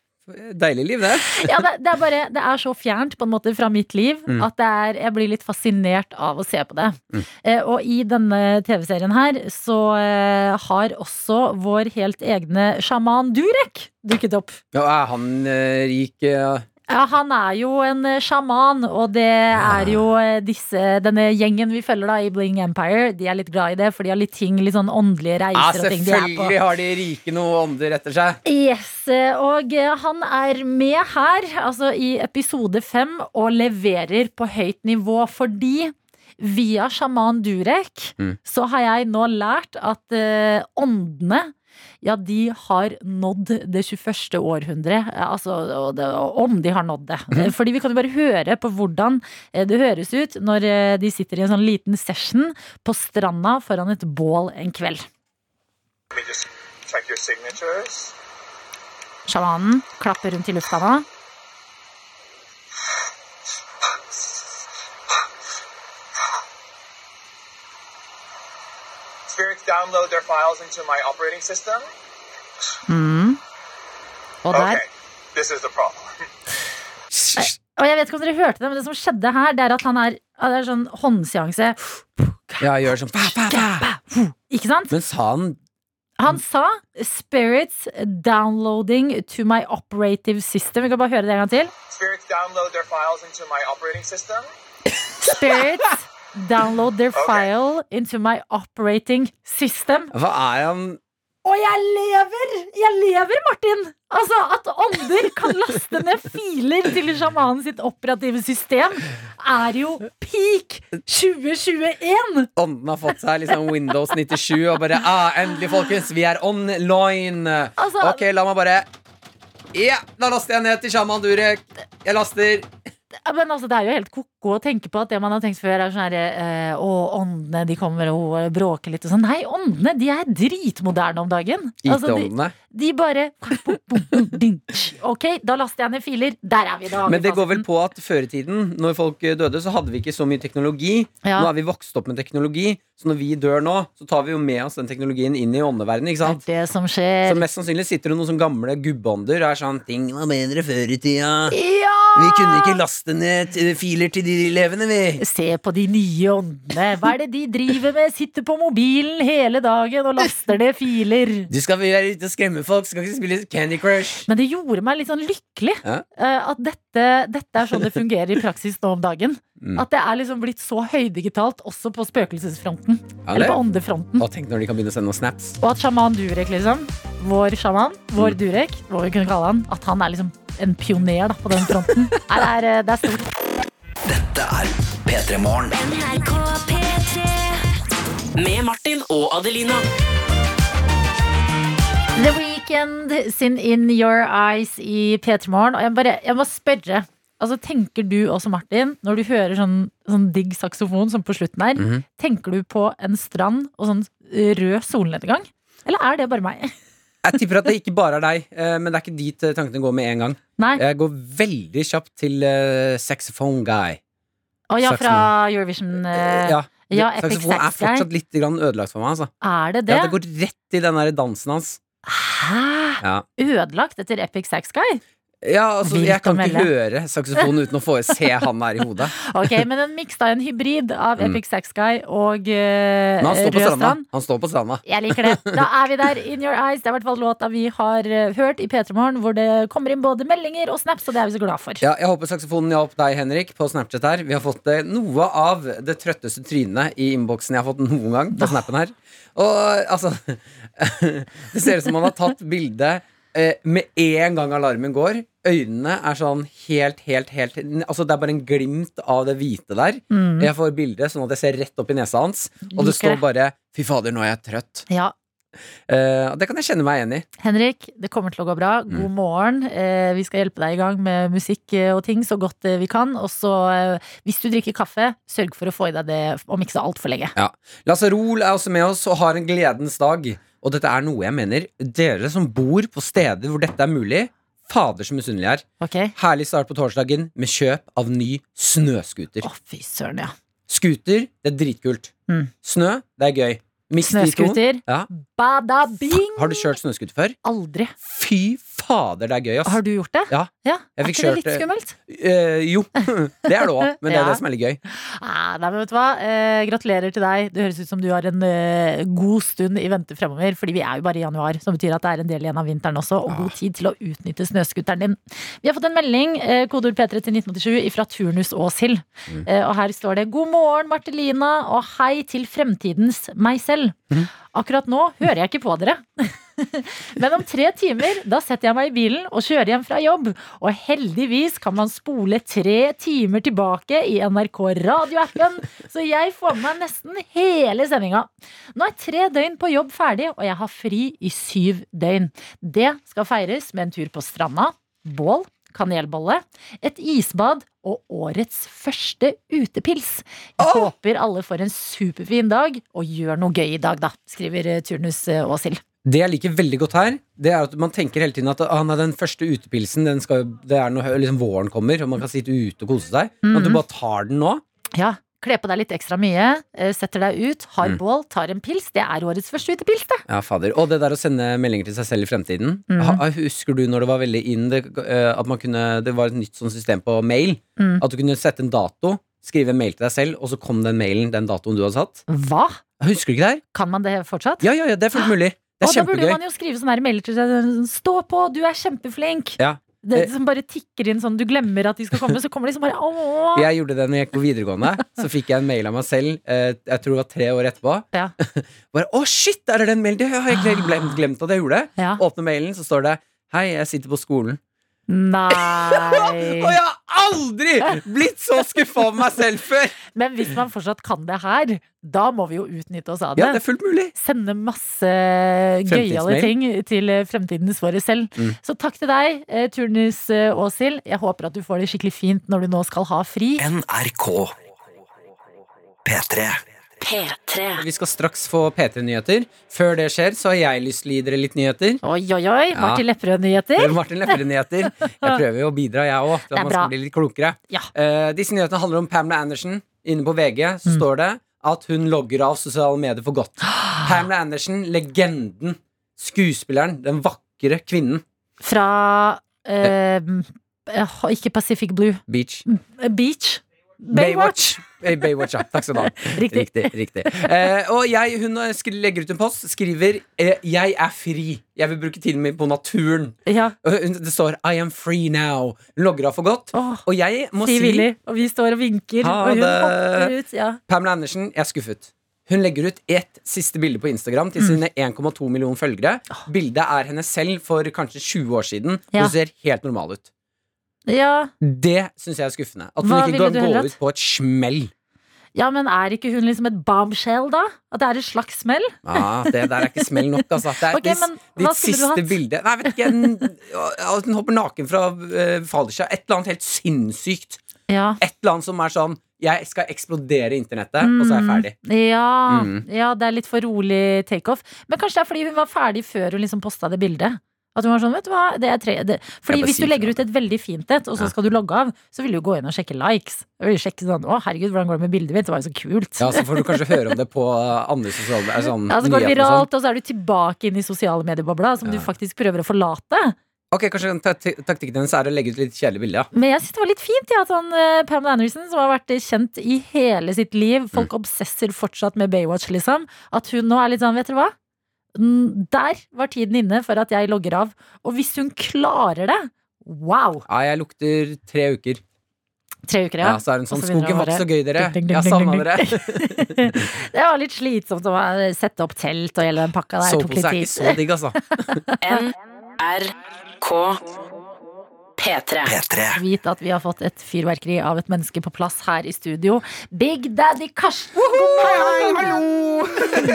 deilig liv, det. ja, det, det, er bare, det er så fjernt på en måte fra mitt liv Mm. at det er, jeg blir litt fascinert av å se på det. Mm. Eh, og i denne TV-serien her så eh, har også vår helt egne sjaman Durek dukket opp. Ja, er han eh, rik eh, Ja, han er jo en eh, sjaman, og det er jo eh, disse, denne gjengen vi følger da i Bling Empire. De er litt glad i det, for de har litt ting, litt sånn åndelige Ja, reiser og ting de er på. selvfølgelig har de rike noe ånder etter seg. Yes, og eh, han er med her, altså i episode fem, og leverer på høyt nivå fordi via sjaman Durek Mm. så har jeg nå lært at åndene ja, de har nådd det 21. århundre. Altså, det, om de har nådd det. Eh, Fordi vi kan jo bare høre på hvordan eh, det høres ut når eh, de sitter i en sånn liten session på stranda foran et bål en kveld. Sjamanen klapper rundt i lufta nå. Spirits download their files into my operating system. Mm. Og der Okay, this is the problem. Og jeg vet ikke om dere hørte det, men det som skjedde her, det er at han er, det er sånn håndseanse. Ja, gjør sånn pa, pa, pa. Ikke sant? Men sa han Han sa 'spirits downloading to my operative system'. Vi kan bare høre det en gang til. Spirits download their files into my operating system. Spirits download their okay. file into my operating system. Hva er han Og jeg lever! Jeg lever, Martin! Altså, At ånder kan laste ned filer til sjamanen sitt operative system, er jo peak 2021! Ånden har fått seg liksom Windows 97 og bare ah, Endelig, folkens, vi er online. Altså- ok, la meg bare Ja, da laster jeg ned til sjaman Durek. Jeg laster. Men altså, Det er jo helt ko-ko å tenke på at det man har tenkt før, er sånn herre eh, Å, åndene de kommer og bråker litt og sånn. Nei, åndene de er dritmoderne om dagen. Altså, de, IT-åndene. de bare Ok, da laster jeg ned filer. Der er vi, da. Men det går vel på at før i tiden, når folk døde, så hadde vi ikke så mye teknologi. Ja. Nå er vi vokst opp med teknologi, så når vi dør nå, så tar vi jo med oss den teknologien inn i åndeverdenen. ikke sant? Det er det som Så mest sannsynlig sitter det noen sånne gamle gubbeånder og er sånn Ting var bedre før i tida. Ja! Vi kunne ikke laste ned filer til de levende, vi. Se på de nye åndene. Hva er det de driver med? Sitter på mobilen hele dagen og laster ned filer. Du skal være ute og skremme folk, skal ikke spille Candy Crush. Men det gjorde meg litt sånn lykkelig Ja. eh, at dette, dette er sånn det fungerer i praksis nå om dagen. Mm. At det er liksom blitt så høydigitalt også på spøkelsesfronten. Ja, Eller på åndefronten. Og tenk når de kan begynne å sende noen snaps. Og at sjaman Durek, liksom, vår sjaman, Mm. vår Durek, hva vi kunne kalle han, at han er liksom en pioner da, på den fronten. Nei, det, er, eh, det er stort. Dette er P3 Morgen. Med Martin og Adelina. The Weekend sin In Your Eyes i P3 Morgen. Og jeg, bare, jeg må spørre. Altså, tenker du også, Martin, når du hører sånn, sånn digg saksofon som på slutten her, Mhm. tenker du på en strand og sånn rød solnedgang? Eller er det bare meg? Jeg tipper at det ikke bare er deg, eh, men det er ikke dit eh, tankene går med en gang. Nei. Jeg går veldig kjapt til uh, Saxophone Guy. Å ja, fra Eurovision. uh, ja. ja, Saxofon er fortsatt litt grann ødelagt for meg. Altså. Er det det? Ja, det går rett i den der dansen hans. Hæ? Ja. Ødelagt etter Epic Sax Guy? Ja, altså, Vilt jeg kan ikke høre saksofon uten å få se han der i hodet. Ok, men en miks da, en hybrid av Mm. Epic Sax Guy og uh, Men han står på stranda. Han står på stranda. Jeg liker det. Da er vi der. In Your Eyes. Det er i hvert fall låta vi har eh, hørt i P3 Morgen, hvor det kommer inn både meldinger og snaps, og det er vi så glad for. Ja, jeg håper saksofonen hjalp deg, Henrik, på Snapchat her. Vi har fått eh, noe av det trøtteste trynet i innboksen jeg har fått noen gang på snappen her. Og altså Det ser ut som man har tatt bilde eh, med en gang alarmen går. Øynene er sånn helt, helt, helt Altså Det er bare en glimt av det hvite der. Mm. Jeg får bildet sånn at jeg ser rett opp i nesa hans, og det står bare 'fy fader, nå er jeg trøtt'. Ja, Eh, det kan jeg kjenne meg igjen i. Henrik, det kommer til å gå bra. Mm. God morgen. Eh, vi skal hjelpe deg i gang med musikk eh, og ting så godt vi kan. Og så, eh, hvis du drikker kaffe, sørg for å få i deg det om ikke så altfor lenge. Rol er også med oss og har en gledens dag. Og dette er noe jeg mener dere som bor på steder hvor dette er mulig, fader så misunnelige er. Okay. Herlig start på torsdagen med kjøp av ny snøscooter. Å, fy søren, ja. Scooter, det er dritkult. Mm. Snø, det er gøy. Miks. Snøscooter. Ja. Bada bing! Har du kjørt snøscooter før? Aldri. Fy fader, det er gøy, ass. Har du gjort det? Ja. ja. Er ikke kjørt, det litt skummelt? Eh, jo, det er det òg, men det er Ja. det som er litt gøy. Ah, nei, men vet du hva? Eh, gratulerer til deg. Det høres ut som du har en eh, god stund i vente fremover. Fordi vi er jo bare i januar, som betyr at det er en del igjen av vinteren også. Og god tid til å utnytte snøscooteren din. Vi har fått en melding, eh, kodeord P3 til 1987, fra Turnus Åshild. Eh, og her står det 'God morgen, Martelina', og hei til fremtidens meg selv. Akkurat nå hører jeg ikke på dere. Men om tre timer da setter jeg meg i bilen og kjører hjem fra jobb. Og heldigvis kan man spole tre timer tilbake i NRK radioappen, så jeg får med meg nesten hele sendinga. Nå er tre døgn på jobb ferdig, og jeg har fri i syv døgn. Det skal feires med en tur på stranda, bål, kanelbolle, et isbad og årets første utepils. Jeg håper alle får en superfin dag, og gjør noe gøy i dag, da, skriver eh, Turnus eh, Åshild. Det jeg liker veldig godt her, det er at man tenker hele tiden at ah, nei, den første utepilsen den skal, Det er når liksom, våren kommer, og man kan sitte ute og kose seg. Men at du bare tar den nå. Ja, Kle på deg litt ekstra mye, eh, setter deg ut, har Mm. bål, tar en pils. Det er årets første utepils, det. Ja, fader. Og det der å sende meldinger til seg selv i fremtiden. Mm. ha, husker du når det var veldig inn det, eh, at man kunne, det var et nytt sånn system på mail? Mm. At du kunne sette en dato, skrive en mail til deg selv, og så kom den mailen den datoen du hadde satt. Hva? Husker du ikke det her? Kan man det fortsatt? Ja, ja, ja, det er fullt mulig. Det er Og da burde man jo skrive sånn her mailer til seg. sånn, Stå på, du er kjempeflink. Ja. Det Eh. som bare tikker inn sånn, du glemmer at de skal komme, så kommer de liksom bare åh. Jeg gjorde det når jeg gikk på videregående. Så fikk jeg en mail av meg selv, eh, jeg tror det var tre år etterpå. Ja. Bare, å shit, er det den mailen? Det har jeg glemt, glemt at jeg gjorde. Ja. Åpner mailen, så står det Hei, jeg sitter på skolen. Nei. Og jeg har aldri blitt så skuffa over meg selv før! Men hvis man fortsatt kan det her, da må vi jo utnytte oss av det. Ja, det er fullt mulig. Sende masse gøyale ting til eh, fremtidens våre selv. Mm. Så takk til deg, eh, Turnus eh, Åshild. Jeg håper at du får det skikkelig fint når du nå skal ha fri. NRK P3 P3. Vi skal straks få P3-nyheter. Før det skjer, så har jeg lyst til å gi dere litt nyheter. Oi, oi, oi. Ja. Martin Lepperød-nyheter. Martin Lepperød-nyheter. Jeg prøver jo å bidra, jeg òg, til at man skal bli litt klokere. Ja. Uh, disse nyhetene handler om Pamela Andersen. Inne på VG så står det at hun logger av sosiale medier for godt. Pamela Andersen, legenden, skuespilleren, den vakre kvinnen. Fra uh, uh, Ikke Pacific Blue. Beach. Beach. Baywatch. Baywatch. Baywatch, ja. Takk skal du ha. Riktig. Riktig. riktig. Eh, og jeg, hun eh, legger ut en post, skriver eh, 'Jeg er fri'. Jeg vil bruke tiden min på naturen. Ja. Det står 'I am free now'. Hun logger av for godt. Åh, Og jeg må si Frivillig. Og vi står og vinker, Ha og hun det. hopper ut. Ja. Pamela Andersen, jeg er skuffet. Hun legger ut ett siste bilde på Instagram til sine 1,2 millioner følgere. Bildet er henne selv for kanskje 20 år siden. Ja. Hun ser helt normal ut. Ja. Det syns jeg er skuffende. At hun Hva ikke ville kan gå hatt? ut på et smell. Ja, men er ikke hun liksom et bombshell, da? At det er et slags smell? Ja, det der er ikke smell nok, altså. Det er Ok, men hva ditt skulle du siste hatt? bilde Nei, vet ikke. Den, ja, den hopper naken fra uh, fallskjerm. Et eller annet helt sinnssykt. Ja. Et eller annet som er sånn Jeg skal eksplodere internettet, og så er jeg ferdig. Ja, Mm. ja, det er litt for rolig takeoff. Men kanskje det er fordi hun var ferdig før hun liksom posta det bildet. At hun var sånn, vet du hva det er tre, det. Fordi Hvis du legger ut et veldig fint et, og så skal du logge av, så vil du gå inn og sjekke likes. Du vil sjekke sånn, å herregud, hvordan går det med bildet mitt? Det var jo så kult. Ja, Så får du kanskje høre om det på andre sosiale medier. Sånn, Ja, så går det og sånn. viralt, og så er du tilbake inn i sosiale mediebobla, som du faktisk prøver å forlate. Ok, Kanskje taktikken hennes er å legge ut litt kjedelige bilde. Ja. Men jeg syns det var litt fint ja, at han, eh, Pam Anderson, som har vært kjent i hele sitt liv, folk Mm. obsesser fortsatt med Baywatch, liksom, at hun nå er litt sånn, vet dere hva? Der var tiden inne for at jeg logger av. Og hvis hun klarer det, wow! Ja, jeg lukter tre uker. Tre uker, Ja, ja. Så er hun sånn Og Skogen var ikke så gøy, dere. Ding, ding, Jeg savna dere. det var litt slitsomt å sette opp telt og hele den pakka der. Sovepose er ikke så digg, altså. NRK P3. P3. Vit at vi har fått et fyrverkeri av et menneske på plass her i studio. Big Daddy Karsten! Woho, hallo!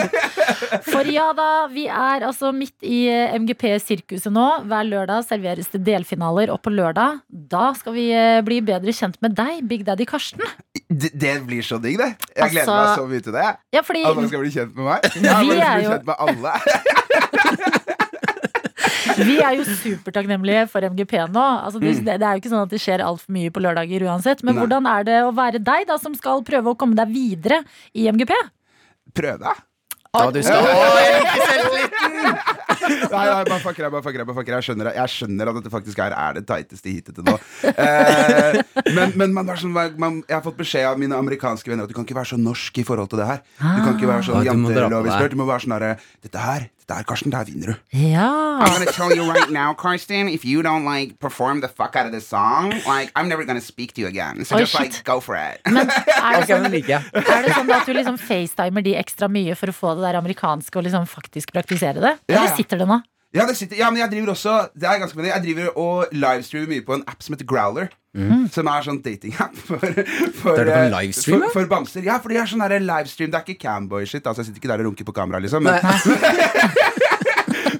For ja da, vi er altså midt i eh, MGP-sirkuset nå. Hver lørdag serveres det delfinaler, og på lørdag da skal vi eh, bli bedre kjent med deg, Big Daddy Karsten. Det, det blir så digg, det. Jeg gleder Altså- meg så mye til det. Ja, fordi At man skal bli kjent med meg. Ja, man Vi er bli jo- kjent med alle. vi er jo supertakknemlige for MGP nå. Altså, det, det er jo ikke sånn at det skjer altfor mye på lørdager uansett. Men Nei. hvordan er det å være deg, da, som skal prøve å komme deg videre i MGP? Prøve. Ja, du skal Nei, nei, bare fucker jeg, bare fucker jeg, bare fucker jeg. Skjønner, jeg skjønner at dette faktisk her er det teiteste heatet til nå. Eh, men men man, er sånn, man, jeg har fått beskjed av mine amerikanske venner at du kan ikke være så norsk i forhold til det her. Du kan ikke være sånn Ah, du må deg. Du må være sånn herre Dette her, dette her, Karsten, der vinner du. Ja. I'm gonna tell you right now, Karsten, if you don't like perform the fuck out of this song, like I'm never gonna speak to you again. So Oi, just like go for it. Men er det, sånn, er det sånn at du liksom facetimer de ekstra mye for å få det der amerikanske og liksom faktisk praktisere det? Ja, Eller ja. Sitter det nå? Ja, det sitter, ja, men jeg driver også Det er ganske mye Jeg driver og livestreamer mye på en app som heter Growler. Som er sånn datingapp for, for, eh, for, for bamser. Ja, for det er sånn der livestream. Det er ikke camboy-shit. Altså, jeg sitter ikke der og runker på kamera, liksom. Men,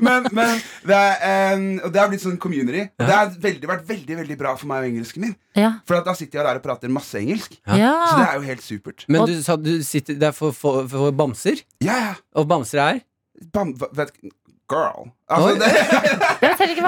men, men det, er, um, og det har blitt sånn community. Og det har veldig, vært veldig veldig bra for meg og engelsken min. Ja. For at da sitter jeg der og prater masse engelsk. Ja. Så det er jo helt supert. Men du sa du sitter Det er for, for, for bamser? Ja, ja. Og bamser er? Bam, hva- vet, girl. Altså, det,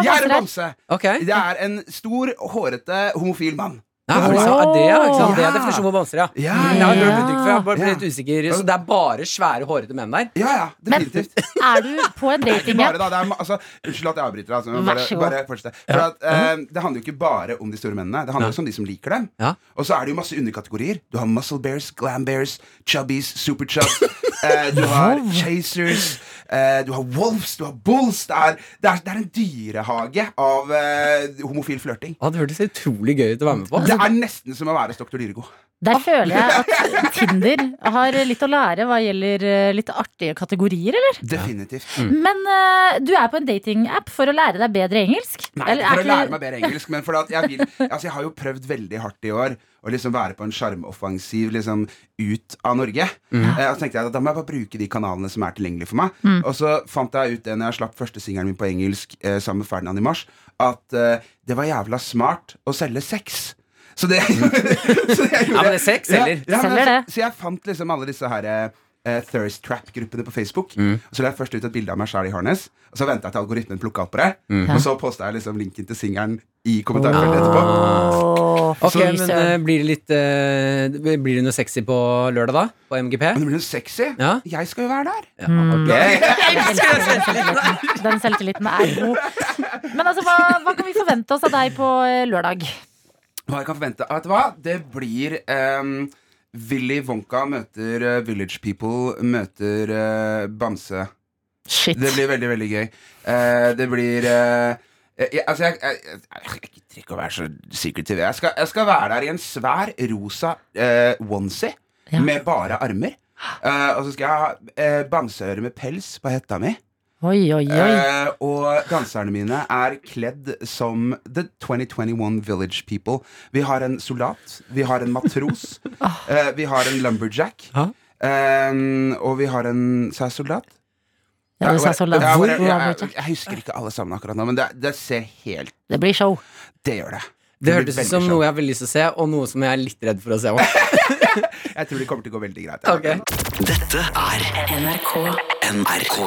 Jeg er en bamse. Okay. Det er en stor, hårete, homofil mann. Ja, det, ja, det er Ja. definisjonen på bamser, ja. Ja, Jeg har hørt før, jeg bare Ja. blitt usikker. Så det er bare svære, hårete menn der? Ja, ja, Men definitivt. er du på en datingapp? altså, unnskyld at jeg avbryter. Altså, men bare, bare fortsett. For at, eh, det handler jo ikke bare om de store mennene. Det handler også om de som liker dem. Og så er det jo masse underkategorier. Du har muscle bears, glam bears, chubbies, super chub. eh, du har chasers. eh, du har wolves, du har bulls. Det er, det er, det er en dyrehage av uh, homofil flørting. Ah, det hørtes utrolig gøy ut å være med på. Det er nesten som å være hos doktor Dyrego. Der føler jeg at Tinder har litt å lære hva gjelder eh, litt artige kategorier, eller? Definitivt. Men uh, du er på en datingapp for å lære deg bedre engelsk? Nei, Eller er for å lære meg bedre engelsk. Men for at jeg, vil, altså jeg har jo prøvd veldig hardt i år å liksom være på en sjarmoffensiv liksom, ut av Norge. Eh, og så tenkte jeg at da må jeg bare bruke de kanalene som er tilgjengelige for meg. Og så fant jeg ut det når jeg slapp første singelen min på engelsk eh, sammen med Ferdinand i mars, at eh, det var jævla smart å selge sex. Så det, så det jeg Ja, men det er sex, eller? Ja, ja, men det. Så jeg fant liksom alle disse her uh, Thirst Trap-gruppene på Facebook. Mm. Og så la jeg først ut et bilde av meg sjæl i harness. Og så venta jeg til algoritmen plukka opp på det. Mm. Og så posta jeg liksom linken til singelen i kommentarfeltet etterpå. Ok, så, men eh, blir det litt uh, Blir det noe sexy på lørdag, da? På MGP? Men det blir noe sexy. Ja. Jeg skal jo være der. Ja, mm. den selvtilliten. Den selvtilliten er god. Men altså, hva, hva kan vi forvente oss av deg på lørdag? Hva jeg kan forvente? Vet du hva? Det blir um, Willy Wonka møter uh, Village People møter uh, Bamse. Shit. Det blir veldig, veldig gøy. Uh, det blir jeg, altså, jeg, jeg, jeg, gidder ikke å være så secretive. Jeg skal, jeg skal være der i en svær rosa onesie Ja. med bare armer. Og så skal jeg ha bamseøre med pels på hetta mi. Oi, oi, oi. Eh, og danserne mine er kledd som The 2021 Village People. Vi har en soldat, vi har en matros, eh, vi har en lumberjack. Eh, og vi har en Sa jeg soldat? Ja, du sa soldat. Ja, Hvor jeg, jeg, jeg, jeg husker ikke alle sammen akkurat nå, men det, det ser helt Det blir show. Det gjør det. Det det hørtes ut som show. noe jeg har veldig lyst til å se, og noe som jeg er litt redd for å se. òg. Jeg tror det kommer til å gå veldig greit. Okay. Dette er NRK NRK.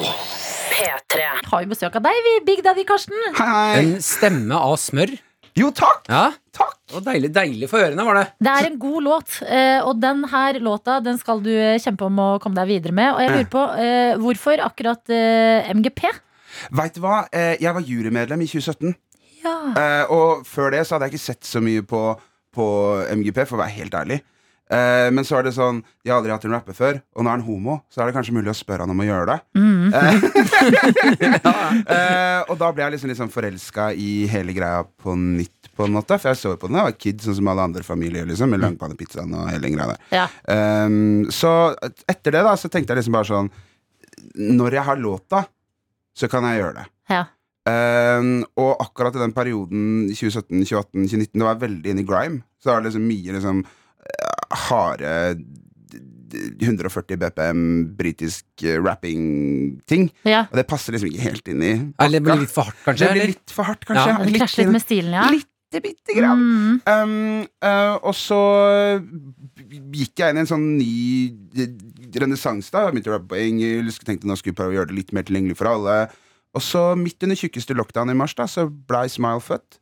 P3. Har jo besøk av deg, vi, Big Daddy Karsten. Hei, hei. En stemme av smør. Jo, takk! Ja, Takk! og deilig, deilig for ørene var det. Det er en god låt, eh, og den her låta den skal du eh, kjempe om å komme deg videre med. Og jeg lurer på, eh, hvorfor akkurat MGP? Vet du hva? Eh, Jeg var jurymedlem i 2017. Ja. Eh, og før det så hadde jeg ikke sett så mye på, på MGP, for å være helt ærlig. Eh, men så er det sånn De har aldri hatt en rapper før, og nå er han homo, så er det kanskje mulig å spørre han om å gjøre det. Eh, og da ble jeg liksom, liksom forelska i hele greia på nytt, på en måte. For jeg så på den da jeg var kid, sånn som alle andre familier, liksom, med langpannepizzaen og hele den greia der. Ja. Um, så etter det da Så tenkte jeg liksom bare sånn Når jeg har låta, så kan jeg gjøre det. Ja. Um, og akkurat i den perioden 2017, 2018, 2019 Det var veldig inne i grime. Så var det liksom mye liksom eh, harde d- d- 140 BPM britisk eh, rapping-ting. ja. Og det passer liksom ikke helt inn i Eller det blir litt for hardt, kanskje? Det blir litt for hardt, kanskje. Ja. Det krasjer litt med stilen, ja. Lite bitte grann. Mm. Um, uh, og så gikk jeg inn i en sånn ny renessanse. da. Jeg Begynte å rappe på engelsk. Tenkte nå skulle prøve å gjøre det litt mer tilgjengelig for alle. Og så midt under tjukkeste lockdown i mars da, så blei Smile født.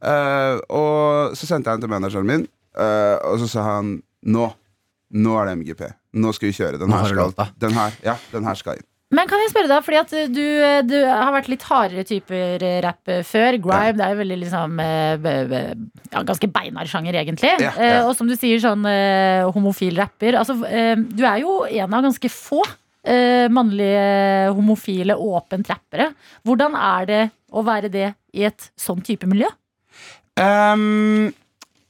Uh, og så sendte jeg den til manageren min, eh, og så sa han nå. Nå er det MGP. Nå skal vi kjøre. Den her skal, den her, ja, den her skal inn. Men kan jeg spørre deg, fordi at du, du har vært litt hardere typer rapp før. Grime det er jo veldig liksom eh, ja, Ganske beinhard sjanger, egentlig. Ja, Eh, ja. og som du sier, sånn eh, homofil rapper. Altså, eh, du er jo en av ganske få eh, mannlige homofile åpent rappere. Hvordan er det å være det i et sånn type miljø? Ehm,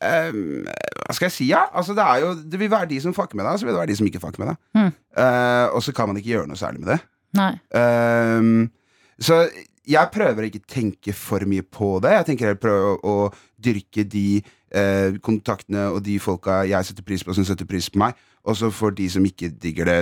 ehm, hva skal jeg si, ja? Altså, det, jo, det vil være de som fucker med deg, og så vil det være de som ikke fucker med deg. Mm. Uh, og så kan man ikke gjøre noe særlig med det. Ehm, så jeg prøver ikke tenke for mye på det. Jeg tenker jeg prøver å, å dyrke de uh, kontaktene og de folka jeg setter pris på, som setter pris på meg. Og så for de som ikke digger det,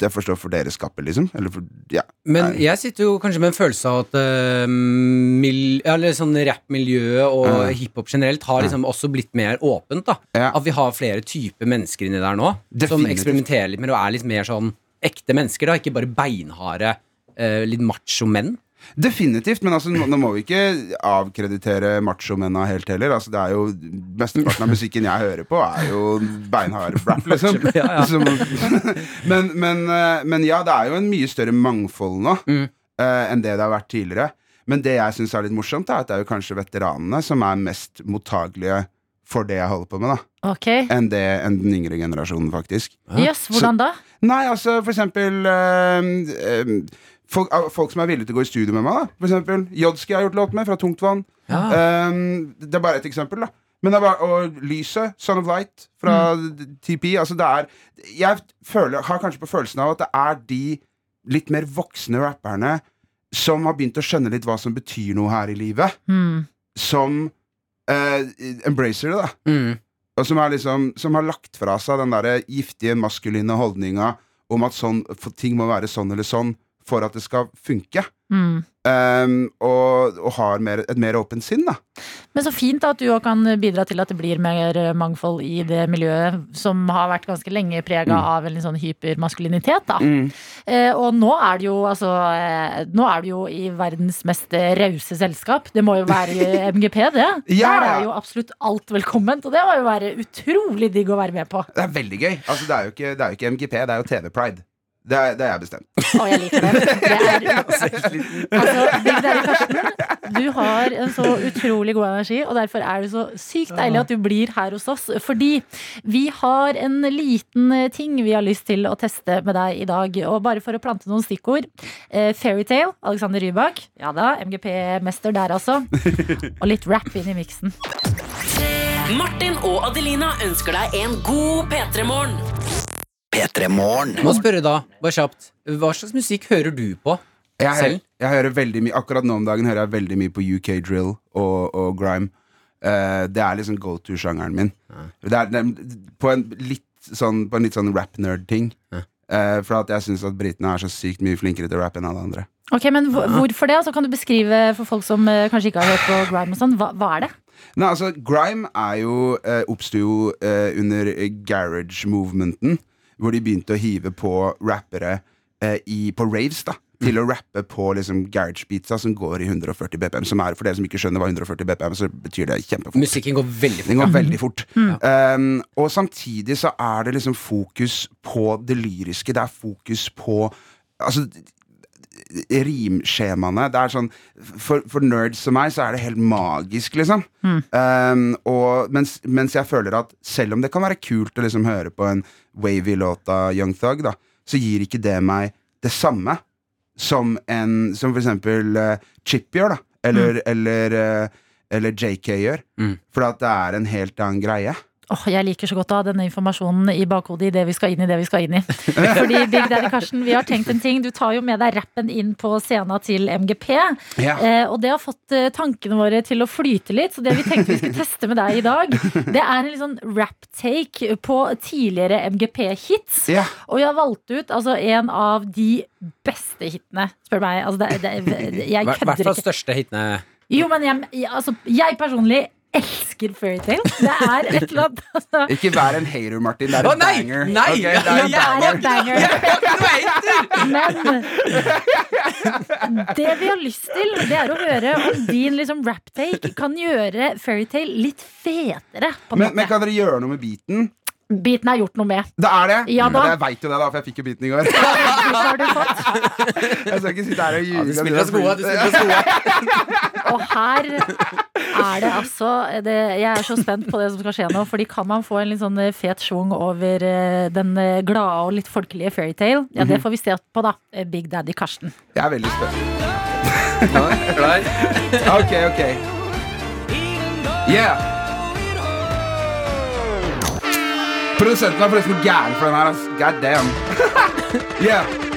det forstår, for deres kappe, liksom. Eller for, ja. Men jeg sitter jo kanskje med en følelse av at uh, mil, eller sånn rappmiljøet og Ja. hiphop generelt har liksom også blitt mer åpent. da Ja. At vi har flere typer mennesker inni der nå, som eksperimenterer litt mer og er litt mer sånn ekte mennesker. da Ikke bare beinharde, eh, litt macho menn. Definitivt, men altså, nå, nå må vi ikke avkreditere machomennene helt heller. Altså, det er jo Mesteparten av musikken jeg hører på, er jo beinhard rap, liksom. Ja, ja. Som- men, men, eh, men ja, det er jo en mye større mangfold nå Mm. uh, enn det det har vært tidligere. Men det jeg syns er litt morsomt, er at det er jo kanskje veteranene som er mest mottagelige for det jeg holder på med, da Okay. enn, det, enn den yngre generasjonen, faktisk. Jøss, hvordan da? Nei, altså for eksempel eh, eh, folk, folk som er villige til å gå i studio med meg. da For eksempel Jodski har gjort låt med, fra Tungtvann. Ja. Um, det er bare et eksempel, da. Men det bare, og Lyset, Son of Light, fra TP. Altså det er Jeg føler, har kanskje på følelsen av at det er de litt mer voksne rapperne som har begynt å skjønne litt hva som betyr noe her i livet, mm. som eh, embracer det, da. Mm. Og som, liksom, som har lagt fra seg den der giftige, maskuline holdninga om at sånn, ting må være sånn eller sånn for at det skal funke. Mm. Um, og, og har mer, et mer åpent sinn, da. Men så fint da at du òg kan bidra til at det blir mer mangfold i det miljøet som har vært ganske lenge prega av en sånn hypermaskulinitet. da. Eh, og nå er det jo altså uh, Nå er det jo i verdens mest eh, rause selskap. Det må jo være MGP, det. Ja, Der er jo absolutt alt velkomment, og det må jo være utrolig digg å være med på. Det er veldig gøy. Altså, det, er jo ikke, det er jo ikke MGP, det er jo TV Pride. Det er, det er jeg bestemt. Å, jeg liker det. det er, altså, Karsten, du har en så utrolig god energi, og derfor er det så sykt deilig at du blir her hos oss. Fordi vi har en liten ting vi har lyst til å teste med deg i dag. Og bare for å plante noen stikkord. Eh, Fairytale, Alexander Rybak. Ja da, MGP-mester der, altså. Og litt rap inn i miksen. Martin og Adelina ønsker deg en god P3-morgen. P3 Morgen. Må spørre da, bare kjapt, hva slags musikk hører du på Jeg, selv? jeg hører veldig mye Akkurat nå om dagen hører jeg veldig mye på UK drill og, og grime. Uh, det er liksom go to-sjangeren min. Det er, det på, en litt sånn, på en litt sånn rap-nerd-ting. Eh, for at jeg syns at britene er så sykt mye flinkere til rap enn alle andre. Ok, men hvor- Hvorfor det? Altså, kan du beskrive for folk som uh, kanskje ikke har hørt på grime og sånn, hva, hva er det? Nei, altså, grime er jo oppsto jo under garage-movementen, hvor de begynte å hive på rappere eh, i, på raves, da. Til å rappe på liksom garage-beatsa som går i 140 BPM. Som er, for dere som ikke skjønner hva 140 BPM så betyr det kjempefort. Musikken går veldig Den fort. går veldig fort. Um, og samtidig så er det liksom fokus på det lyriske. Det er fokus på Altså rimskjemaene. Det er sånn for, for nerds som meg så er det helt magisk, liksom. Um, og mens, mens jeg føler at selv om det kan være kult å liksom høre på en wavy låt av Young Thug, da, så gir ikke det meg det samme som en Som for eksempel uh, Chip gjør, da. Eller, eller, uh, eller JK gjør. Mm. For det er en helt annen greie. Åh, jeg liker så godt å ha denne informasjonen i bakhodet i det vi skal inn i det vi skal inn i. Fordi Big Daddy Karsten, vi har tenkt en ting. Du tar jo med deg rappen inn på scenen til MGP. Ja. Eh, og det har fått eh, tankene våre til å flyte litt. Så det vi tenkte vi skulle teste med deg i dag, det er en litt sånn rap-take på tidligere MGP-hits. Ja. Og vi har valgt ut altså, en av de beste hitene, spør meg. Altså, det, det, jeg I hvert fall største hitene. Jo, men jeg, jeg- altså, jeg personlig elsker Fairytale. Det er et eller annet altså, Ikke vær en hater, Martin. Det er en en nei! banger. Nei! Okay, det er Ja, en det er en banger. banger. Men det vi har lyst til, det er å høre om din liksom, rap-take kan gjøre Fairytale litt fetere. På Men, men kan dere gjøre noe med beaten? Biten er gjort noe med. Det er det? Ja da. Men Jeg veit jo det, da, for jeg fikk jo biten i går. Biten har du fått. Jeg skal ikke sitte her og ljuge. Du spiller oss gode. Du spiller oss gode. Og her er det altså det, Jeg er så spent på det som skal skje nå. Fordi kan man få en litt sånn fet schwung over eh, den eh, glade og litt folkelige Fairytale? Ja, det får vi se på, da. Eh, Big Daddy Karsten. Jeg er veldig spent. Ja, klar? Ok, ok. Yeah. Produsenten er forresten gæren for den her. God damn. yeah.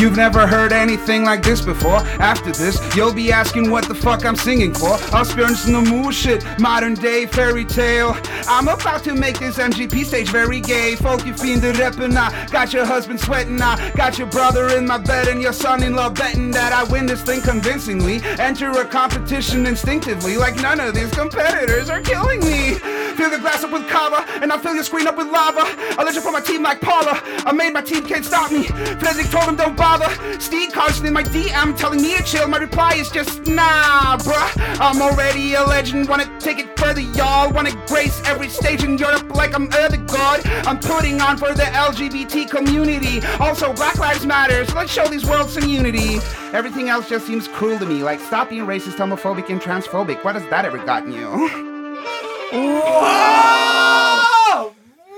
You've never heard anything like this before. After this, you'll be asking what the fuck I'm singing for. Asbjørnsen og Moe shit, modern day fairy tale. I'm about to make this MGP stage very gay. Folkefiender repping, I got your husband sweating, I got your brother in my bed and your son-in-law betting that I win this thing convincingly. Enter a competition instinctively, like none of these competitors are killing me. Fill the glass up with kava, and I'll fill your screen up with lava. I'll let you for my team like Paula. I made my team can't stop me. Frederick told him don't bother. Steve Carson in my DM telling me to chill. My reply is just nah, bruh. I'm already a legend. Wanna take it further, y'all. Wanna grace every stage in Europe like I'm the god. I'm putting on for the LGBT community. Also, Black Lives Matter. So let's show these worlds some unity. Everything else just seems cruel to me. Like stop being racist, homophobic, and transphobic. What has that ever gotten you? Whoa!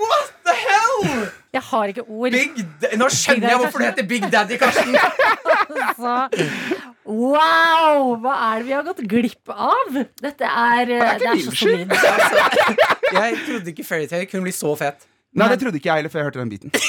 What the hell? Jeg har ikke ord. Big Nå skjønner jeg hvorfor det heter Big Daddy Karsten. Altså, wow! Hva er det vi har gått glipp av? Dette er, det er min så skyld. solid. Jeg trodde ikke Fairytale kunne bli så fet. Nei, det trodde ikke jeg heller før jeg hørte den biten.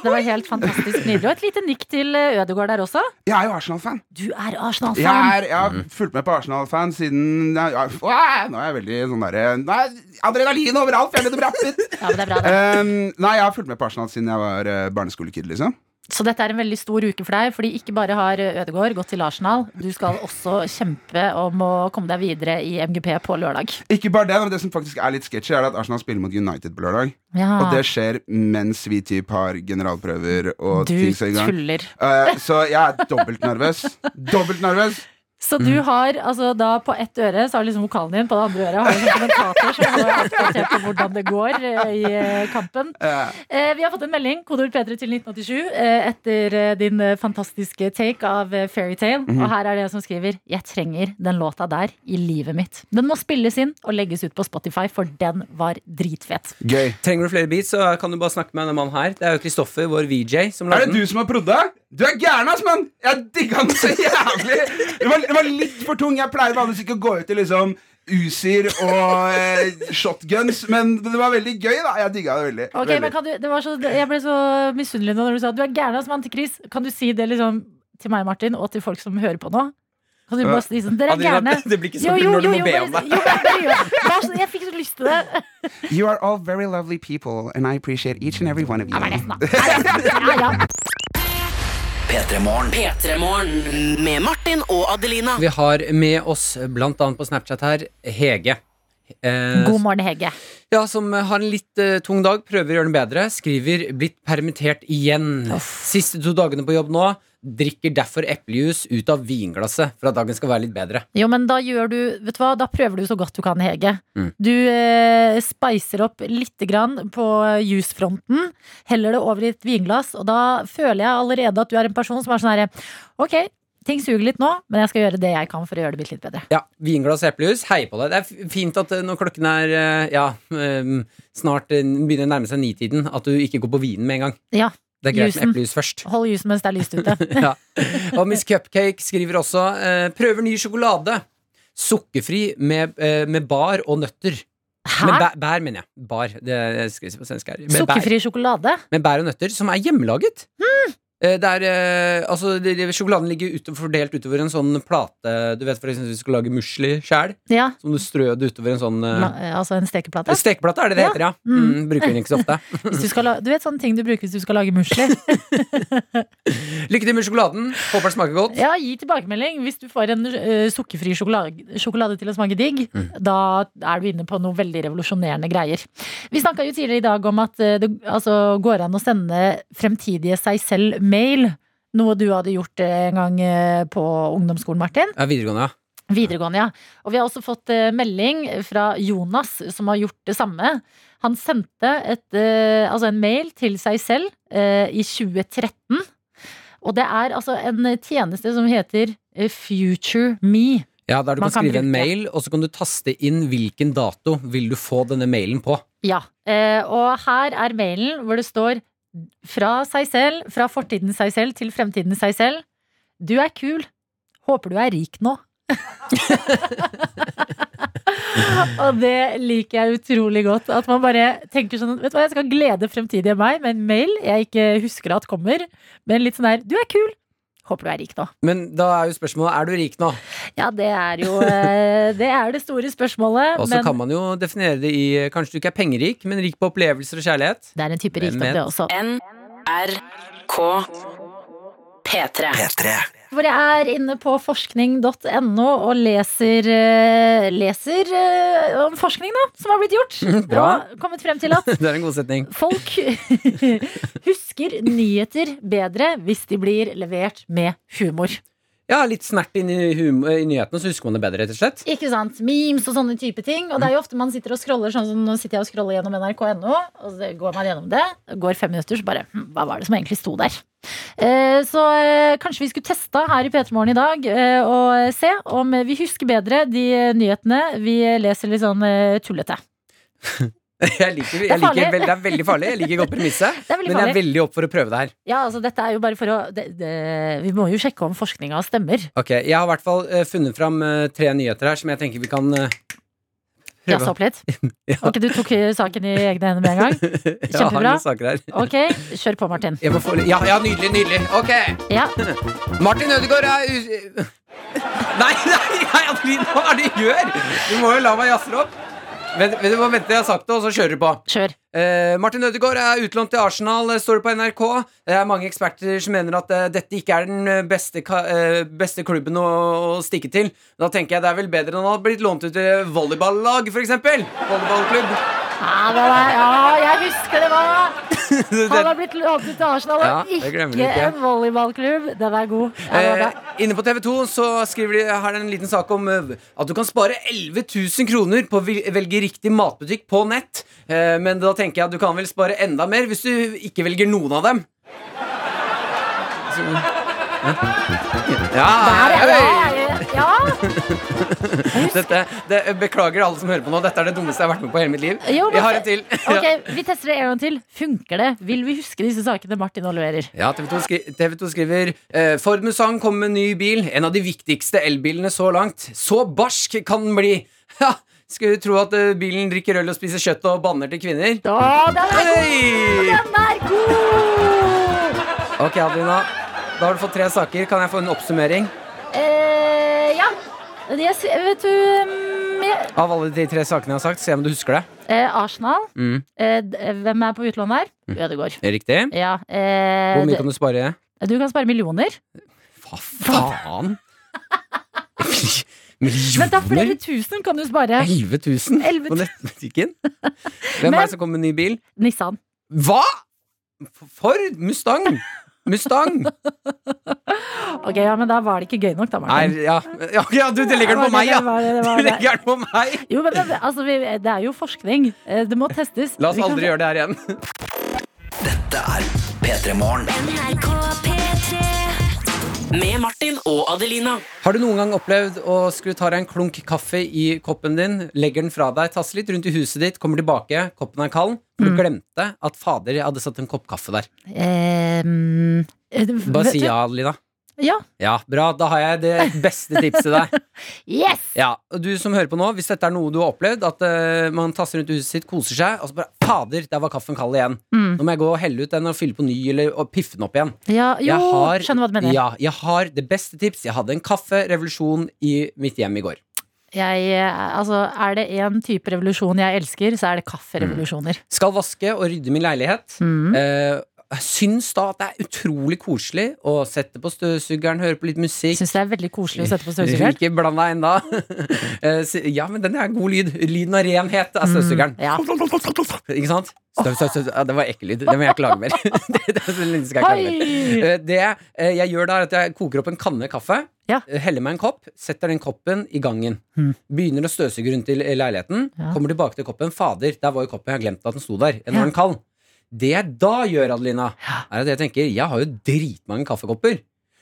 Det var helt fantastisk nydelig. Og et lite nikk til eh, Ødegaard der også. Jeg er jo Arsenal-fan. Du er Arsenal-fan. er- jeg har fulgt med på Arsenal-fan siden ja, ja, Åh, Nå er jeg veldig sånn derre Nå er Adrenalin overalt! Jeg er litt brappet. Ja, men det er bra, det. Um, nei, jeg har fulgt med på Arsenal siden jeg var uh, barneskolekid, liksom. Så dette er en veldig stor uke for deg, fordi ikke bare har Ødegaard gått til Arsenal, du skal også kjempe om å komme deg videre i MGP på lørdag. Ikke bare det, men det som faktisk er litt sketchy, er at Arsenal spiller mot United på lørdag. Ja, Og det skjer mens vi typ har generalprøver og du ting så i gang. tuller. Uh, så jeg er dobbelt nervøs. Dobbelt nervøs. Så du har altså da på ett øre så har du liksom vokalen din, på det andre øret har du en kommentator som er oppdatert på hvordan det går eh, i eh, kampen. Eh, vi har fått en melding, kodeord P3 til 1987, eh, etter eh, din fantastiske take av Fairytale. Mhm. Og her er det som skriver Jeg trenger den låta der i livet mitt. Den må spilles inn og legges ut på Spotify, for den var dritfet. gøy. Trenger du flere beats, så kan du bare snakke med denne mannen her. Det er jo Kristoffer, vår VJ, som Er det du som har prodda? Du er gæren, ass, mann! Jeg digga den så jævlig! Det var, det var litt for tung. Jeg pleier vanligvis ikke å gå ut i liksom Usier og eh, shotguns, men det var veldig gøy, da. Jeg digga det veldig. Okay, veldig. men kan du, det var så, Jeg ble så misunnelig nå når du sa at du er gæren som antikris. Kan du si det liksom til meg, Martin, og til folk som hører på nå? Kan du bare si sånn Dere er gærne. det blir ikke så sånn når du må be om det. Jeg fikk så lyst til det. You are all very lovely people, and I appreciate each and every one of you. Ja, nesten, da. Ja, ja. P3 Morgen. P3morgen med Martin og Adelina. Vi har med oss blant annet på Snapchat her Hege. Eh, God morgen, Hege. Ja, Som har en litt eh, tung dag, prøver å gjøre den bedre. Skriver 'blitt permittert igjen'. Siste to dagene på jobb nå. Drikker derfor eplejus ut av vinglasset for at dagen skal være litt bedre. Jo, men da gjør du Vet du hva, da prøver du så godt du kan, Hege. Mm. Du eh, spicer opp lite grann på jusfronten. Heller det over i et vinglass, og da føler jeg allerede at du er en person som er sånn herre Ok, ting suger litt nå, men jeg skal gjøre det jeg kan for å gjøre det litt bedre. Ja, Vinglass eplejus, hei på deg. Det er fint at eh, når klokken er eh, ja, eh, snart begynner å nærme seg nitiden, at du ikke går på vinen med en gang. Ja, Det er greit Jusen. med eplejus først. Hold jusen mens det er lyst ute. ja. Og Miss Cupcake skriver også eh, prøver ny sjokolade. Sukkerfri med, eh, med bar og nøtter. Med Hæ? bæ, bær, mener jeg. Bar. Det si på svensk her. Med bær, Sukkerfri sjokolade? med bær og nøtter, som er hjemmelaget. Eh, Det er, eh, altså, sjokoladen ligger utover, fordelt utover en sånn plate Du vet for eksempel hvis du skal lage musli sjæl, Ja, Som du strø det utover en sånn eh, la, altså en stekeplate? Stekeplate er det det Ja. heter, ja. Mm. Mm, bruker den ikke så ofte. Hvis du, skal du vet sånne ting du bruker hvis du skal lage musli? Lykke til med sjokoladen. Håper det smaker godt. Ja, gi tilbakemelding. Hvis du får en uh, sukkerfri sjokolade, sjokolade til å smake digg, Mm. da er du inne på noe veldig revolusjonerende greier. Vi snakka jo tidligere i dag om at uh, det altså, går an å sende fremtidige seg selv mail. Noe du hadde gjort en gang eh, på ungdomsskolen, Martin. Ja, videregående, ja. Videregående, ja. Og vi har også fått eh, melding fra Jonas, som har gjort det samme. Han sendte et, eh, altså en mail til seg selv i 2013. Og det er altså en tjeneste som heter Future Me. Ja, Der du kan kan skrive en mail, og så kan du taste inn hvilken dato vil du få denne mailen på. Ja, eh, og her er mailen hvor det står fra seg selv, fra fortiden seg selv til fremtiden seg selv. Du er kul. Håper du er rik nå. og det liker jeg utrolig godt. At man bare tenker sånn Vet du hva, jeg skal glede fremtidige meg med en mail jeg ikke husker at kommer. Men litt sånn der Du er kul. Håper du er rik nå. Men da er jo spørsmålet er du rik nå. Ja, det er jo eh, Det er det store spørsmålet. Og så Men kan man jo definere det i Kanskje du ikke er pengerik, men rik på opplevelser og kjærlighet. det er en type rikdom, det også. NRK P3. P3. Hvor jeg er inne på forskning.no og leser, eh, leser eh, om forskning da, som har blitt gjort. Bra. Og kommet frem til at Det er en god setning. folk husker nyheter bedre hvis de blir levert med humor. Ja, litt snert inn i, i nyhetene, så husker man det bedre, rett og slett. Ikke sant? Memes og sånne type ting. Og det er jo ofte man sitter og scroller sånn som nå sitter jeg og scroller gjennom nrk.no, og så går man gjennom det. Går fem minutter, så bare hm, Hva var det som egentlig sto der? Eh, så eh, kanskje vi skulle testa her i P3 Morgen i dag eh, og se om vi husker bedre de nyhetene vi leser litt sånn tullete. Jeg liker, er jeg liker vel- det er veldig farlig. Jeg liker godt premisset, men jeg er veldig opp for å prøve det her. Ja, altså dette er jo bare for å det, det, Vi må jo sjekke om forskninga stemmer. Ok, Jeg har i hvert fall eh, funnet fram eh, tre nyheter her som jeg tenker vi kan prøve. Jazze opp litt. Ja. Ok, du tok eh, saken i egne hender med en gang? Kjempebra. Ok, kjør på, Martin. Få, ja, ja, nydelig, nydelig. Ok. Ja, Martin Ødegaard er. Nei, nei, nei, Adeline, hva er det du gjør? Du må jo la meg jazze det opp. Vent, vent, vent til jeg har sagt det, og så kjører du på. kjør. Eh, Martin Ødegaard er utlånt til Arsenal, eh, står det på NRK. Det er mange eksperter som mener at eh, dette ikke er den eh, beste, eh, beste klubben å, å stikke til. Da tenker jeg det er vel bedre enn å ha blitt lånt ut til volleyballag, f.eks. Volleyballklubb. Ja, var, ja, jeg husker det var Han har blitt lånt ut til Arsenal, Ja, og ikke ikke. en volleyballklubb. Den er god. Eh, inne på TV 2 så skriver de her en liten sak om eh, at du kan spare 11 000 kroner på å velge riktig matbutikk på nett. Eh, men da tenker jeg at du kan vel spare enda mer hvis du ikke velger noen av dem. Så, ja. Ja, ja, ja, ja, ja. Dette, det, beklager alle som hører på nå. Dette er det dummeste jeg har vært med på i hele mitt liv. Jo, men- Jeg har en til. Ok, Vi tester det en gang til. Funker det? Vil vi huske disse sakene Martin nå leverer? Ja, TV 2, skri TV 2 skriver eh, Ford Musang kommer med ny bil. En av de viktigste elbilene så langt. Så barsk kan den bli. Ja, Skulle tro at eh, bilen drikker øl og spiser kjøtt og banner til kvinner. Da, den er god! Den er god! Ok, Adelina. Da har du fått tre saker. Kan jeg få en oppsummering Eh, ja. Yes, vet du mm, jeg, av alle de tre sakene jeg har sagt? Se om du husker det. eh, Arsenal. Mm. Eh, hvem er på utlån her? Ødegaard. Riktig. Ja, eh, Hvor mye kan du spare? du kan spare millioner. Hva faen? Men da, flere tusen kan du spare. 11 000 11 på nettbutikken? Hvem Men- er det som kommer med ny bil? Nissan. Hva?! Ford? Mustang? Mustang? Ok, ja, men da var det ikke gøy nok, da, Nei, Martin. ja, ja, ja du, du legger den på meg, ja! Det det, det Du legger den på meg! Jo, men det, altså, vi, det er jo forskning. Eh, Det må testes. La oss aldri kan- gjøre det her igjen. Dette er P3 Morgen. Med Martin og Adelina. Har du noen gang opplevd å skulle ta deg en klunk kaffe i koppen din, legger den fra deg, tasser litt rundt i huset ditt, kommer tilbake, koppen er kald, for Mm. du glemte at fader, jeg hadde satt en kopp kaffe der. Um, Bare si ja, Lina. Ja. Ja, bra. Da har jeg det beste tipset deg. Yes! Ja, og Du som hører på nå, hvis dette er noe du har opplevd, at uh, man tasser rundt huset sitt, koser seg, og så bare Fader, der var kaffen kald igjen. Mm. Nå må jeg gå og helle ut den og fylle på ny, eller og piffe den opp igjen. Ja, jo, Jeg har, skjønner hva du mener. Ja, jeg har det beste tips. Jeg hadde en kafferevolusjon i mitt hjem i går. Jeg, eh, altså, er det én type revolusjon jeg elsker, så er det kafferevolusjoner. Skal vaske og rydde min leilighet. Mm. Eh, jeg syns da at det er utrolig koselig å sette på støvsugeren, høre på litt musikk. Syns det er veldig koselig å sette på støvsugeren. Ikke bland deg ennå. Eh, ja, men den er god lyd. Lyden av renhet av støvsugeren. Ja. Ikke sant? Støv, støv, støv. Ja, det var ekkel lyd. Det må jeg ikke lage mer. det, det, jeg. Eh, Det eh, jeg gjør da, er at jeg koker opp en kanne kaffe. Ja. Heller meg en kopp, setter den koppen i gangen. Mm. Begynner å støvsuge rundt i leiligheten. Ja. Kommer tilbake til koppen. Fader, der var jo koppen. Jeg har glemt at den sto der. Ja. er den kald. Det jeg da gjør, Adelina, er at jeg tenker Jeg har jo dritmange kaffekopper.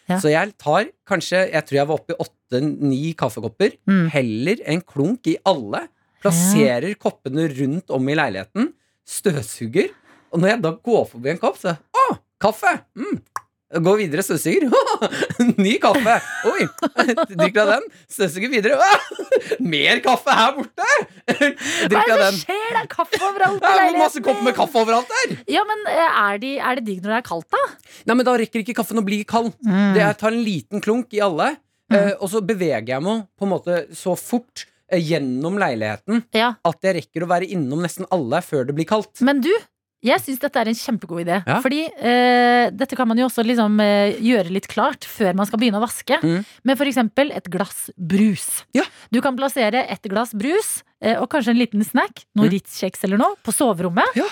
Ja. Så jeg tar kanskje Jeg tror jeg var oppe i åtte-ni kaffekopper. Mm. Heller en klunk i alle. Plasserer koppene rundt om i leiligheten. Støvsuger. Og når jeg da går forbi en kopp, så Å, kaffe! Mm. Går videre, støvsuger. Ny kaffe! Oi! Drikk av den. Støvsuger videre. Mer kaffe her borte! Hva Drikker er det den. som skjer? Det er kaffe overalt Det er masse kopper med kaffe overalt der! Ja, men eh, er, de, er det digg når det er kaldt, da? Nei, men Da rekker ikke kaffen å bli kald. Det Jeg tar en liten klunk i alle, mm. og så beveger jeg meg på en måte så fort eh, gjennom leiligheten Ja. at jeg rekker å være innom nesten alle før det blir kaldt. Men du, jeg syns dette er en kjempegod idé. Ja. Fordi eh, dette kan man jo også liksom, eh, gjøre litt klart før man skal begynne å vaske. Mm. Med f.eks. et glass brus. Ja. Du kan plassere et glass brus og kanskje en liten snack, noe Mm. Ritz-kjeks eller noe, på soverommet. Ja.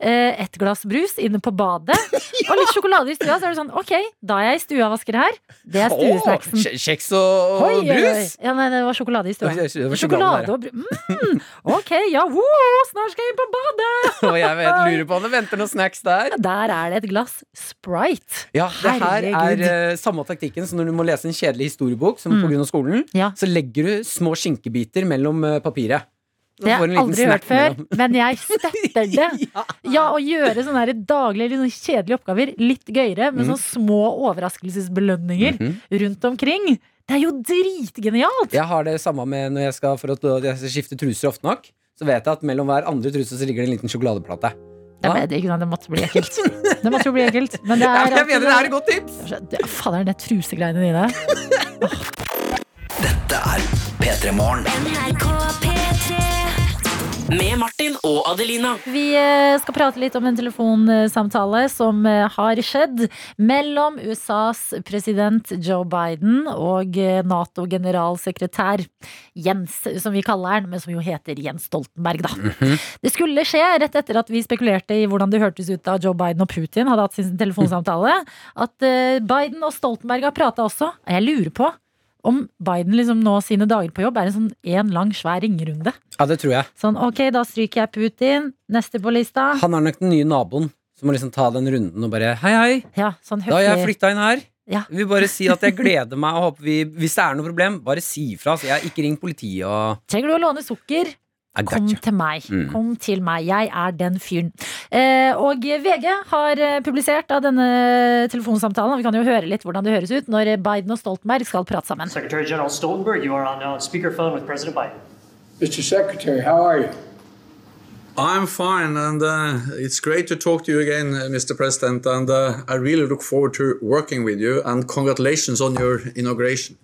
Eh, et glass brus inne på badet. Og litt sjokolade i stua. Så er det sånn, ok, da er jeg i stua vasker her. Det er stuesnacksen. Kjeks og, Oi, og oi, oi. brus! Ja, nei, det var sjokolade i stua. Sjokolade Sjokolade og brus. Mm, ok, ja, woo, snart skal jeg inn på badet! Og jeg vet, lurer på om det venter noen snacks der. Der er det et glass Sprite. Ja, det her er Herregud. eh, samme taktikken som når du må lese en kjedelig historiebok som på grunn av skolen. Ja. Så legger du små skinkebiter mellom eh, papiret. Det har jeg aldri hørt før, men jeg støtter det. Ja, Å gjøre sånne her daglige, litt sånn kjedelige oppgaver litt gøyere, med sånne små overraskelsesbelønninger Mhm. rundt omkring. Det er jo dritgenialt! Jeg har det samme med når jeg skal, for at jeg skal skifte truser ofte nok. Så vet jeg at mellom hver andre truse så ligger det en liten sjokoladeplate. Det, ble, det, det måtte bli ekkelt. Det måtte jo bli ekkelt. Men det er jeg mener det er et godt tips! Det- Fader, det er trusegreiene dine. Dette er P3 Morgen. Med Martin og Adelina. Vi eh, skal prate litt om en telefonsamtale som eh, har skjedd mellom USAs president Joe Biden og eh, Nato-generalsekretær Jens, som vi kaller han, men som jo heter Jens Stoltenberg, da. Det skulle skje rett etter at vi spekulerte i hvordan det hørtes ut da Joe Biden og Putin hadde hatt sin telefonsamtale, at Biden og Stoltenberg har prata også. Og Jeg lurer på om Biden liksom nå sine dager på jobb er en sånn en lang, svær ringerunde. Ja, det tror jeg. Sånn, ok, da stryker jeg Putin. Neste på lista. Han er nok den nye naboen som må liksom ta den runden og bare Hei, hei, Ja, sånn da har jeg flytta inn her. Ja. Vil bare si at jeg gleder meg og håper vi Hvis det er noe problem, bare si ifra. Så jeg ikke ringt politiet og Trenger du å låne sukker? Kom til meg. Mm. Kom til meg. Jeg er den fyren. Eh, og VG har eh, publisert av denne telefonsamtalen, og vi kan jo høre litt hvordan det høres ut når Biden og Stoltenberg skal prate sammen. Secretary General Stoltenberg, you are on uh, speakerphone with President Biden. Mr. Secretary, how are you? I'm fine, and uh, it's great to talk to you again, uh, Mr. President. And uh, I really look forward to working with you. And congratulations on your inauguration.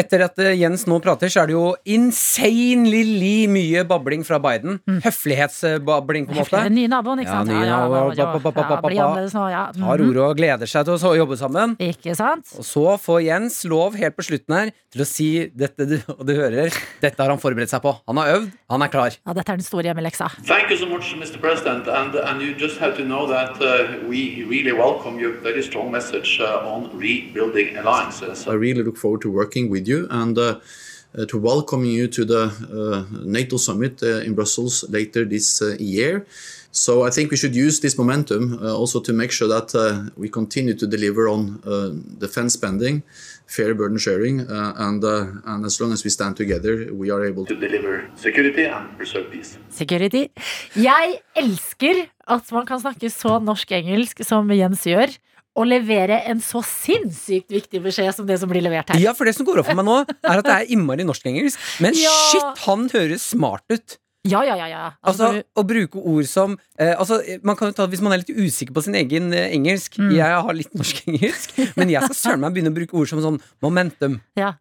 Etter at eh, Jens nå prater, så er det jo insanely mye babling fra Biden. Høflighetsbabling, på en måte. Den nye naboen, ikke sant? ja, ba, ba, ba, ba, ja, ba, bli ba. annerledes nå, ja. Tar Mhm. ordet og gleder seg til å jobbe sammen. Ikke sant? Og så får Jens lov helt på slutten her til å si dette du, og du hører. Dette har han forberedt seg på. Han har øvd, han er klar. Ja, dette er den store hjemmeleksa. Thank you so much, Mr. President. And, and you just have to know that uh, we really welcome your very strong message uh, on rebuilding alliances. I really look forward to working with you and uh, uh, to welcome you to the uh, NATO summit in Brussels later this year. So I think we should use this momentum uh, also to make sure that uh, we continue to deliver on uh, defense spending, fair burden sharing, and, and as long as we stand together, we are able To deliver security and preserve peace. Security. Jeg elsker at man kan snakke så norsk-engelsk som Jens gjør, og levere en så sinnssykt viktig beskjed som det som blir levert her. Ja, for det som går opp for meg nå, er at det er innmari norsk-engelsk. Men Ja. shit, han høres smart ut. Ja, ja, ja. ja. Altså, Altså, Å bruke ord som eh, altså, man kan jo ta, Hvis man er litt usikker på sin egen eh, engelsk Mm. Jeg har litt norsk-engelsk, men jeg skal søren meg begynne å bruke ord som sånn momentum. ja.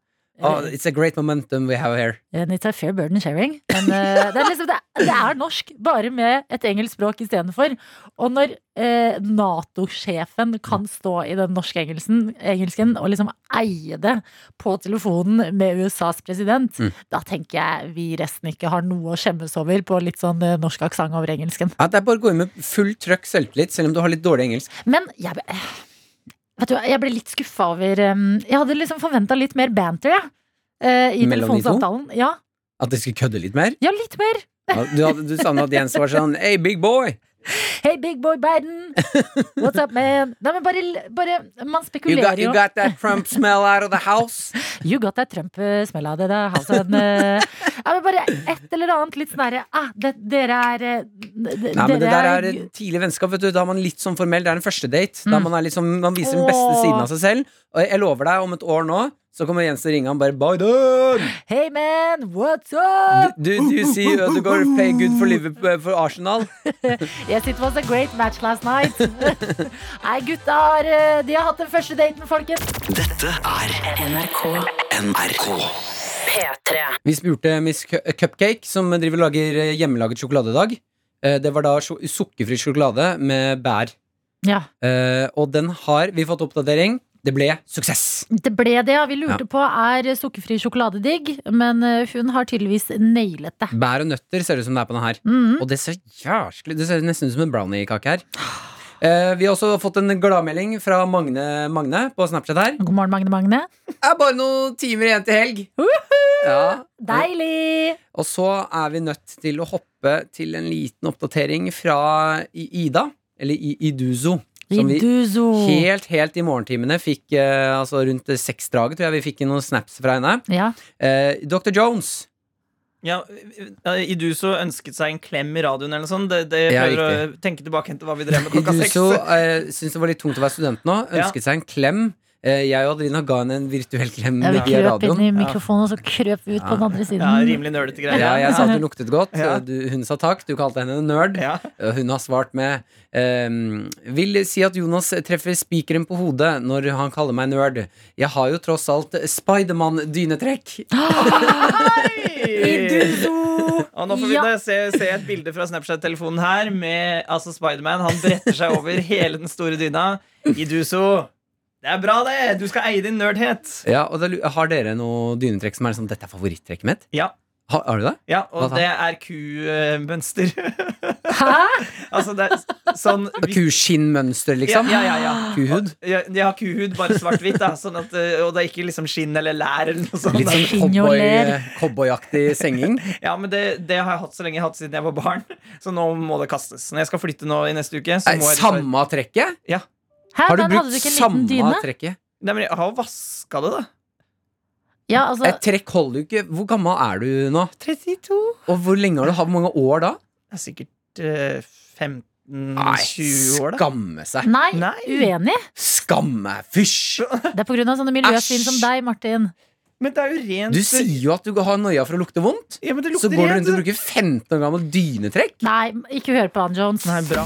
Oh, it's a great momentum we have here. And it's a fair burden sharing. Men uh, det, er liksom, det, er, det er norsk, bare med et engelsk språk istedenfor. Og når eh, Nato-sjefen kan stå i den norske engelsken, engelsken og liksom eie det på telefonen med USAs president, Mm. da tenker jeg vi resten ikke har noe å skjemmes over på litt sånn eh, norsk aksent over engelsken. Ja, det er bare å gå inn med full trøkk selvtillit, selv om du har litt dårlig engelsk. Men jeg, ble- vet du, jeg ble litt skuffa over um, Jeg hadde liksom forventa litt mer banter, jeg. eh, I Mellom telefonsamtalen. Ja, At de skulle kødde litt mer. ja, litt mer. Ja, du, hadde, du savna at Jens var sånn Hey, big boy! Hey, big boy Biden! What's up, man? Nei, men bare, bare Man You spekulerer got, you jo. got that Trump smell out of the house? You got that Trump-smell out of the house. Men, eh, ja, men bare et eller annet litt sånn herre ah, det, Dere er eh, Nei, men det der er tidlig vennskap. Vet du. Da er man litt sånn formell. Det er en første date. Da Mm. man, er liksom, man viser den beste siden av seg selv. Og jeg lover deg, om et år nå så kommer Jens og ringer ringe han bare Biden! Hey, man! What's up? Do, do you see Ødegaard play good for, Liverpool, for Arsenal? Yes, it was a great match last night. Nei, gutta har, eh, de har hatt den første daten, folkens. Dette er NRK NRK. P3. Vi spurte Miss Cupcake, som driver og lager eh, hjemmelaget sjokolade i dag. Eh, Det var da sukkerfri sjokolade med bær. Ja. Eh, Og den har vi fått oppdatering. Det ble suksess. Det ble det, ja. Vi lurte Ja. på er sukkerfri sjokolade digg, men eh, hun har tydeligvis nailet det. Bær og nøtter ser ut som det er på den her. Mm. Og det ser jæsklig Det ser nesten ut som en brownie-kake her. Eh, vi har også fått en gladmelding fra Magne Magne på Snapchat her. God morgen, Magne Magne. Det er bare noen timer igjen til helg. Ja. Deilig! Og så er vi nødt til å hoppe til en liten oppdatering fra Ida, eller I- Iduzo. Som vi helt, helt i morgentimene fikk eh, altså rundt seksdraget, tror jeg vi fikk inn noen snaps fra henne. Ja. Eh, Dr. Jones. Ja, Iduso ønsket seg en klem i radioen eller noe sånt. Det, det Ja, prøver å tenke tilbake til hva vi drev med klokka seks. Iduso eh, syntes det var litt tungt å være student nå. Ja. Ønsket seg en klem. Eh, jeg og Adrina ga henne en virtuell klem Ja, vi krøp inn i mikrofonen, og så krøp vi ut på den andre siden. Ja, rimelig nerdete greier. Ja, jeg sa at du luktet godt. Du, hun sa takk. Du kalte henne en nerd. Ja. Hun har svart med um, Vil si at Jonas treffer spikeren på hodet når han kaller meg nerd. Jeg har jo tross alt Spiderman-dynetrekk. Iduzo! Og nå får vi Ja. da se, se et bilde fra Snapchat-telefonen her med altså Spiderman. Han bretter seg over hele den store dyna. Iduso. Det er bra, det! Du skal eie din nerdhet. Ja, og da, Har dere noe dynetrekk som er sånn Dette er favorittrekket mitt? Ja. Har, har du det? Ja, og det er kumønster. Hæ? altså, det er sånn Kuskinnmønster, liksom? Ja, ja, ja, ja. Kuhud? Ja, ja har kuhud, bare svart-hvitt. Sånn at, eh, og det er ikke liksom skinn eller lær eller noe sånt. Litt sånn cowboyaktig og cowboy, senging? Ja, men det, det har jeg hatt så lenge jeg har hatt siden jeg var barn. Så nå må det kastes. Når jeg skal flytte nå i neste uke, så må jeg samme trekket? Ja. Hæ, Har du hadde brukt du ikke en liten samme dyne? trekket? Nei, men jeg har vaska det, da. Ja, altså Et trekk holder jo ikke. Hvor gammel er du nå? 32. Og hvor lenge har du hatt? Hvor mange år da? Det er sikkert eh, 15-20 Nei, år, da. skamme seg. Nei, uenig. Skamme, fysj! Det er på grunn av sånne miljøsvin som deg, Martin. Men det er jo rent Du sier jo at du har noia for å lukte vondt. Ja, men det Så lukter går du rent, rundt og bruker 15 år gammel dynetrekk. Nei, ikke hør på han, Jones. Nei, bra.